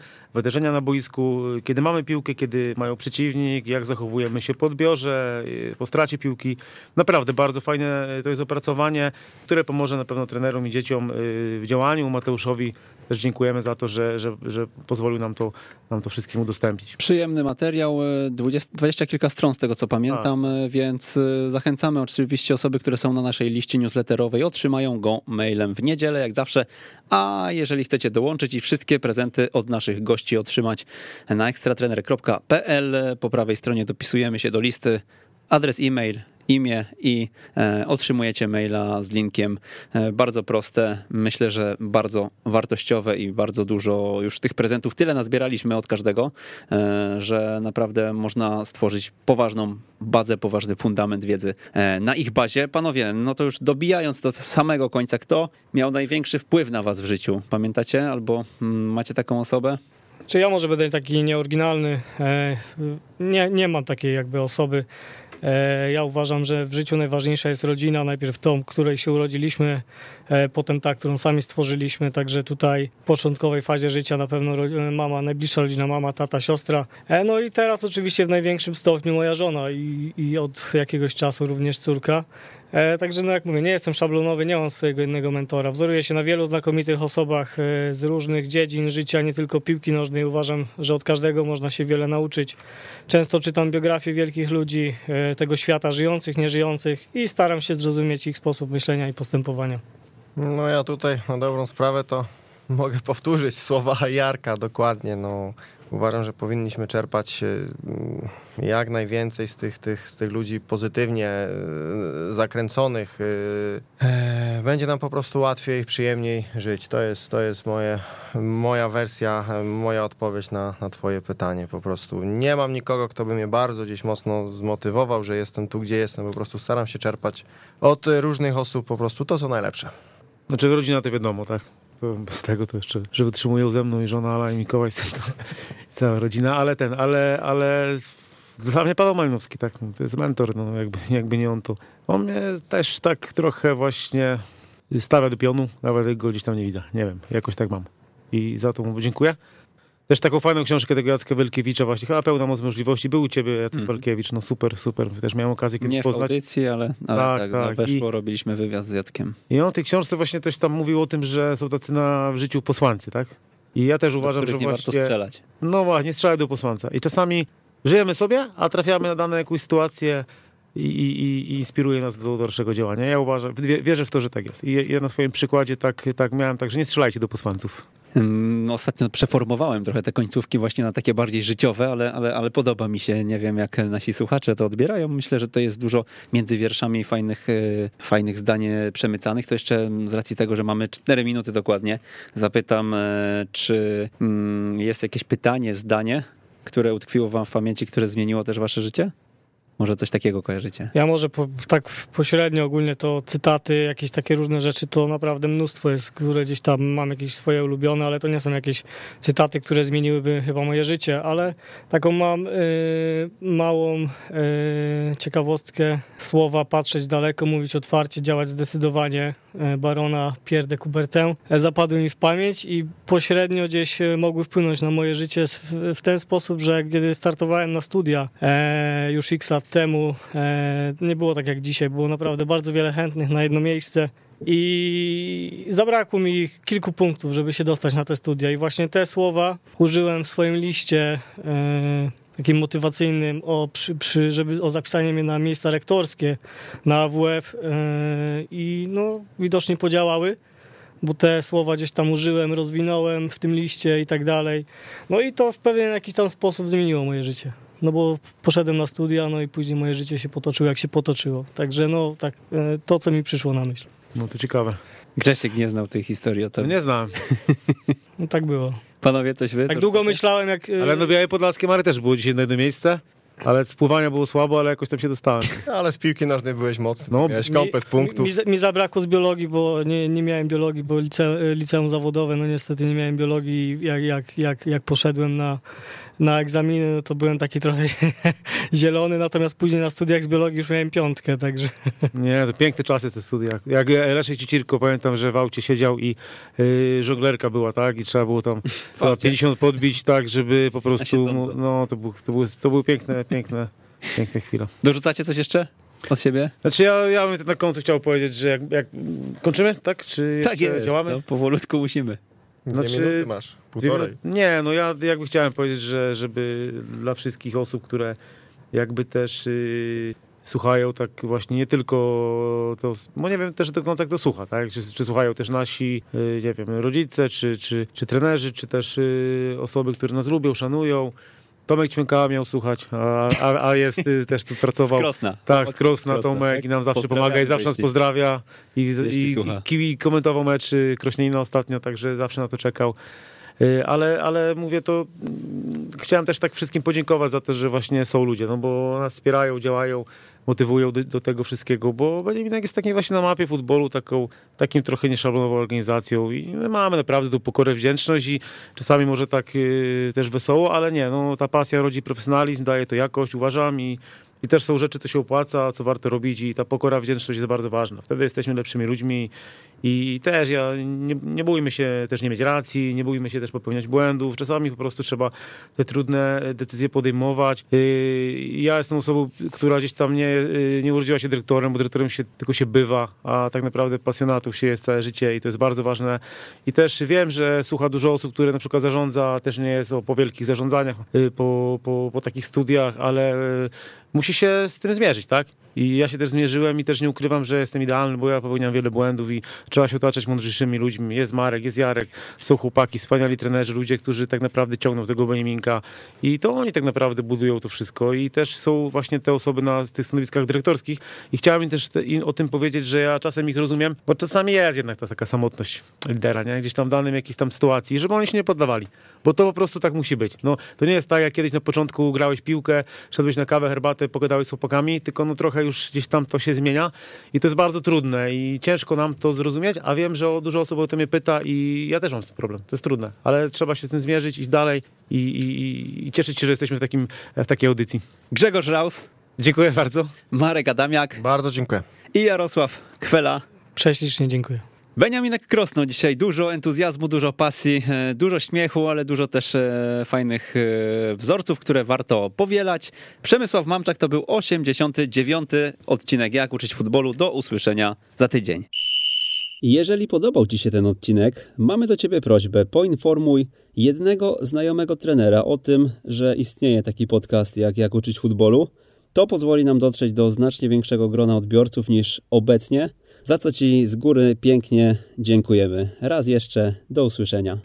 Speaker 2: na boisku, kiedy mamy piłkę, kiedy mają przeciwnik, jak zachowujemy się po odbiorze, e, po stracie piłki. Naprawdę bardzo fajne e, to jest opracowanie, które pomoże na pewno trenerom i dzieciom e, w działaniu. Mateuszowi też dziękujemy za to, że, że, że pozwolił nam to, nam to wszystkim udostępnić.
Speaker 1: Przyjemny materiał, e, 20, 20 kilka stron z tego co pamiętam, e, więc e, zachęcamy oczywiście osoby, które są na naszej liście newsletterowej, otrzymają go mailem w niedzielę, jak zawsze. A jeżeli chcecie dołączyć i wszystkie prezenty od naszych gości otrzymać na ekstratrener.pl, po prawej stronie dopisujemy się do listy, adres e-mail, imię i e, otrzymujecie maila z linkiem. E, bardzo proste, myślę, że bardzo wartościowe i bardzo dużo już tych prezentów tyle nazbieraliśmy od każdego, e, że naprawdę można stworzyć poważną bazę, poważny fundament wiedzy na ich bazie. Panowie, no to już dobijając do samego końca, kto miał największy wpływ na was w życiu? Pamiętacie albo mm, macie taką osobę?
Speaker 3: Czy ja może będę taki nieoryginalny? Nie, nie mam takiej jakby osoby. E, Ja uważam, że w życiu najważniejsza jest rodzina, najpierw tą, której się urodziliśmy, potem ta, którą sami stworzyliśmy, także tutaj w początkowej fazie życia na pewno ro- mama, najbliższa rodzina, mama, tata, siostra. E, No i teraz oczywiście w największym stopniu moja żona i, i od jakiegoś czasu również córka. E, Także, no jak mówię, nie jestem szablonowy, nie mam swojego innego mentora. Wzoruję się na wielu znakomitych osobach e, z różnych dziedzin życia, nie tylko piłki nożnej. Uważam, że od każdego można się wiele nauczyć. Często czytam biografie wielkich ludzi e, tego świata, żyjących, nieżyjących i staram się zrozumieć ich sposób myślenia i postępowania.
Speaker 4: No ja tutaj na dobrą sprawę to mogę powtórzyć słowa Jarka dokładnie. No, uważam, że powinniśmy czerpać mm, jak najwięcej z tych, tych, z tych ludzi pozytywnie e, zakręconych. e, e, Będzie nam po prostu łatwiej, przyjemniej żyć. To jest, to jest moje, moja wersja, moja odpowiedź na, na twoje pytanie po prostu. Nie mam nikogo, kto by mnie bardzo gdzieś mocno zmotywował, że jestem tu, gdzie jestem. Po prostu staram się czerpać od różnych osób po prostu to, co najlepsze.
Speaker 2: Znaczy rodzina to wiadomo, tak? To bez tego to jeszcze, że wytrzymują ze mną i żona Ala i Mikołaj, to cała rodzina, ale ten, ale, ale dla mnie Paweł Malinowski, tak, no, to jest mentor, no jakby, jakby nie on to. On mnie też tak trochę właśnie stawia do pionu, nawet go gdzieś tam nie widzę, nie wiem, jakoś tak mam. I za to mu dziękuję. Też taką fajną książkę tego Jacka Wielkiewicza właśnie, chyba pełna moc możliwości. Był u ciebie Jacek
Speaker 1: Mhm.
Speaker 2: Wielkiewicz, no super, super. Też miałem okazję kiedyś
Speaker 1: Nie w
Speaker 2: poznać.
Speaker 1: audycji, ale, ale
Speaker 2: Tak,
Speaker 1: tak,
Speaker 2: tak.
Speaker 1: weszło,
Speaker 2: I-
Speaker 1: robiliśmy wywiad z Jackiem.
Speaker 2: I on w tej książce właśnie też tam mówił o tym, że są tacy na w życiu posłańcy, tak? I ja też uważam, że
Speaker 1: nie
Speaker 2: właśnie...
Speaker 1: warto strzelać.
Speaker 2: No właśnie, strzelaj do posłańca. I czasami żyjemy sobie, a trafiamy na daną jakąś sytuację i, i, i- inspiruje nas do dalszego działania. Ja uważam, wie- wierzę w to, że tak jest. I ja na swoim przykładzie tak, tak miałem, także nie strzelajcie do posłańców.
Speaker 1: Ostatnio przeformowałem trochę te końcówki właśnie na takie bardziej życiowe, ale, ale, ale podoba mi się. Nie wiem, jak nasi słuchacze to odbierają. Myślę, że to jest dużo między wierszami fajnych, e, fajnych zdań e, przemycanych. To jeszcze mm, z racji tego, że mamy 4 minuty dokładnie, zapytam, e, czy mm, jest jakieś pytanie, zdanie które utkwiło wam w pamięci, które zmieniło też wasze życie? Może coś takiego kojarzycie?
Speaker 3: Ja może po, tak pośrednio ogólnie to cytaty, jakieś takie różne rzeczy, to naprawdę mnóstwo jest, które gdzieś tam mam jakieś swoje ulubione, ale to nie są jakieś cytaty, które zmieniłyby chyba moje życie, ale taką mam y, małą y, ciekawostkę słowa patrzeć daleko, mówić otwarcie, działać zdecydowanie y, barona Pierre de Coubertin e, zapadły mi w pamięć i pośrednio gdzieś e, mogły wpłynąć na moje życie w, ten sposób, że kiedy startowałem na studia e, już x lat temu e, nie było tak jak dzisiaj, było naprawdę bardzo wiele chętnych na jedno miejsce i zabrakło mi kilku punktów, żeby się dostać na te studia. I właśnie te słowa użyłem w swoim liście e, takim motywacyjnym o, przy, przy, żeby, o zapisanie mnie na miejsca rektorskie na AWF e, i no widocznie podziałały bo te słowa gdzieś tam użyłem, rozwinąłem w tym liście i tak dalej. No i to w pewien jakiś tam sposób zmieniło moje życie no bo poszedłem na studia, no i później moje życie się potoczyło, jak się potoczyło. Także no, tak, e, to co mi przyszło na myśl.
Speaker 2: No to ciekawe.
Speaker 1: Grzesiek nie znał tej historii o
Speaker 2: No
Speaker 1: tym.
Speaker 2: nie znam.
Speaker 3: No tak było.
Speaker 1: Panowie, coś wy?
Speaker 3: Tak długo myślałem, jak... e,
Speaker 2: Ale no Białe Podlaskie Mary też było dzisiaj na jedno miejsce. Ale z pływania było słabo, ale jakoś tam się dostałem.
Speaker 4: Ale z piłki nożnej byłeś mocny,
Speaker 2: No,
Speaker 4: miałeś
Speaker 3: mi-
Speaker 4: komplet punktów.
Speaker 3: Mi, mi zabrakło z biologii, bo nie, nie miałem biologii, bo lice, liceum zawodowe, no niestety nie miałem biologii. Jak, jak, jak, jak poszedłem na, na egzaminy, no to byłem taki trochę zielony, natomiast później na studiach z biologii już miałem piątkę, także...
Speaker 2: Nie, to piękne czasy te studia. Jak Leszek Cicirko, pamiętam, że w aucie siedział i yy, żonglerka była, tak? I trzeba było tam chyba 50 podbić, tak, żeby po prostu... No, to, był, to, były, to były piękne, piękne, piękne chwile.
Speaker 1: Dorzucacie coś jeszcze od siebie?
Speaker 2: Znaczy ja, ja bym na końcu chciał powiedzieć, że jak, jak kończymy, tak? Czy
Speaker 1: Tak jest.
Speaker 2: działamy?
Speaker 1: No, powolutku musimy.
Speaker 4: Dwie
Speaker 2: znaczy-
Speaker 4: minuty masz, półtorej.
Speaker 2: Nie, no ja jakby chciałem powiedzieć, że żeby dla wszystkich osób, które jakby też y, słuchają tak właśnie nie tylko to, bo nie wiem też do końca kto słucha, tak? Czy, czy słuchają też nasi, y, nie wiem, rodzice, czy, czy, czy trenerzy, czy też y, osoby, które nas lubią, szanują. Tomek Ćwiękała miał słuchać, a, a, a jest y, też tu pracował.
Speaker 1: Krosna.
Speaker 2: Tak, z Krosna
Speaker 1: Krosna,
Speaker 2: Tomek
Speaker 1: tak?
Speaker 2: i nam zawsze pomaga i zawsze nas pozdrawia i, i, i, i komentował mecz Krośnina ostatnio, także zawsze na to czekał. Y, Ale, ale mówię to, mm, chciałem też tak wszystkim podziękować za to, że właśnie są ludzie, no bo nas wspierają, działają, motywują do, do tego wszystkiego, bo Benjaminek jest takim właśnie na mapie futbolu, taką, takim trochę nieszablonową organizacją i my mamy naprawdę tą pokorę, wdzięczność i czasami może tak y, też wesoło, ale nie, no ta pasja rodzi profesjonalizm, daje to jakość, uważam i i też są rzeczy, co się opłaca, co warto robić i ta pokora, wdzięczność jest bardzo ważna. Wtedy jesteśmy lepszymi ludźmi i też ja nie, nie bójmy się też nie mieć racji, nie bójmy się też popełniać błędów. Czasami po prostu trzeba te trudne decyzje podejmować. Yy, Ja jestem osobą, która gdzieś tam nie, yy, nie urodziła się dyrektorem, bo dyrektorem się, tylko się bywa, a tak naprawdę pasjonatów się jest całe życie i to jest bardzo ważne. I też wiem, że słucha dużo osób, które na przykład zarządza, też nie jest o po wielkich zarządzaniach, yy, po, po, po takich studiach, ale musi się z tym zmierzyć, tak? I ja się też zmierzyłem i też nie ukrywam, że jestem idealny, bo ja popełniam wiele błędów i trzeba się otaczać mądrzejszymi ludźmi. Jest Marek, jest Jarek, są chłopaki, wspaniali trenerzy, ludzie, którzy tak naprawdę ciągną tego Beniminka i to oni tak naprawdę budują to wszystko i też są właśnie te osoby na tych stanowiskach dyrektorskich i chciałem też te, o tym powiedzieć, że ja czasem ich rozumiem, bo czasami jest jednak ta taka samotność lidera, nie? Gdzieś tam w danym jakiejś tam sytuacji, żeby oni się nie poddawali, bo to po prostu tak musi być. No, to nie jest tak, jak kiedyś na początku grałeś piłkę, szedłeś na kawę, herbatę, pogadałeś z chłopakami, tylko no trochę już gdzieś tam to się zmienia i to jest bardzo trudne i ciężko nam to zrozumieć, a wiem, że dużo osób o to mnie pyta i ja też mam z tym problem. To jest trudne, ale trzeba się z tym zmierzyć, iść dalej i, i, i- i cieszyć się, że jesteśmy w, takim, w takiej audycji.
Speaker 1: Grzegorz Raus,
Speaker 2: Dziękuję bardzo.
Speaker 1: Marek Adamiak
Speaker 4: Bardzo dziękuję.
Speaker 1: i Jarosław Kwela.
Speaker 3: Prześlicznie dziękuję.
Speaker 1: Beniaminek Krosno dzisiaj. Dużo entuzjazmu, dużo pasji, e, dużo śmiechu, ale dużo też e, fajnych e, wzorców, które warto powielać. Przemysław Mamczak to był 89. odcinek Jak uczyć futbolu. Do usłyszenia za tydzień. Jeżeli podobał Ci się ten odcinek, mamy do Ciebie prośbę. Poinformuj jednego znajomego trenera o tym, że istnieje taki podcast jak Jak uczyć futbolu. To pozwoli nam dotrzeć do znacznie większego grona odbiorców niż obecnie, za co Ci z góry pięknie dziękujemy. Raz jeszcze, do usłyszenia.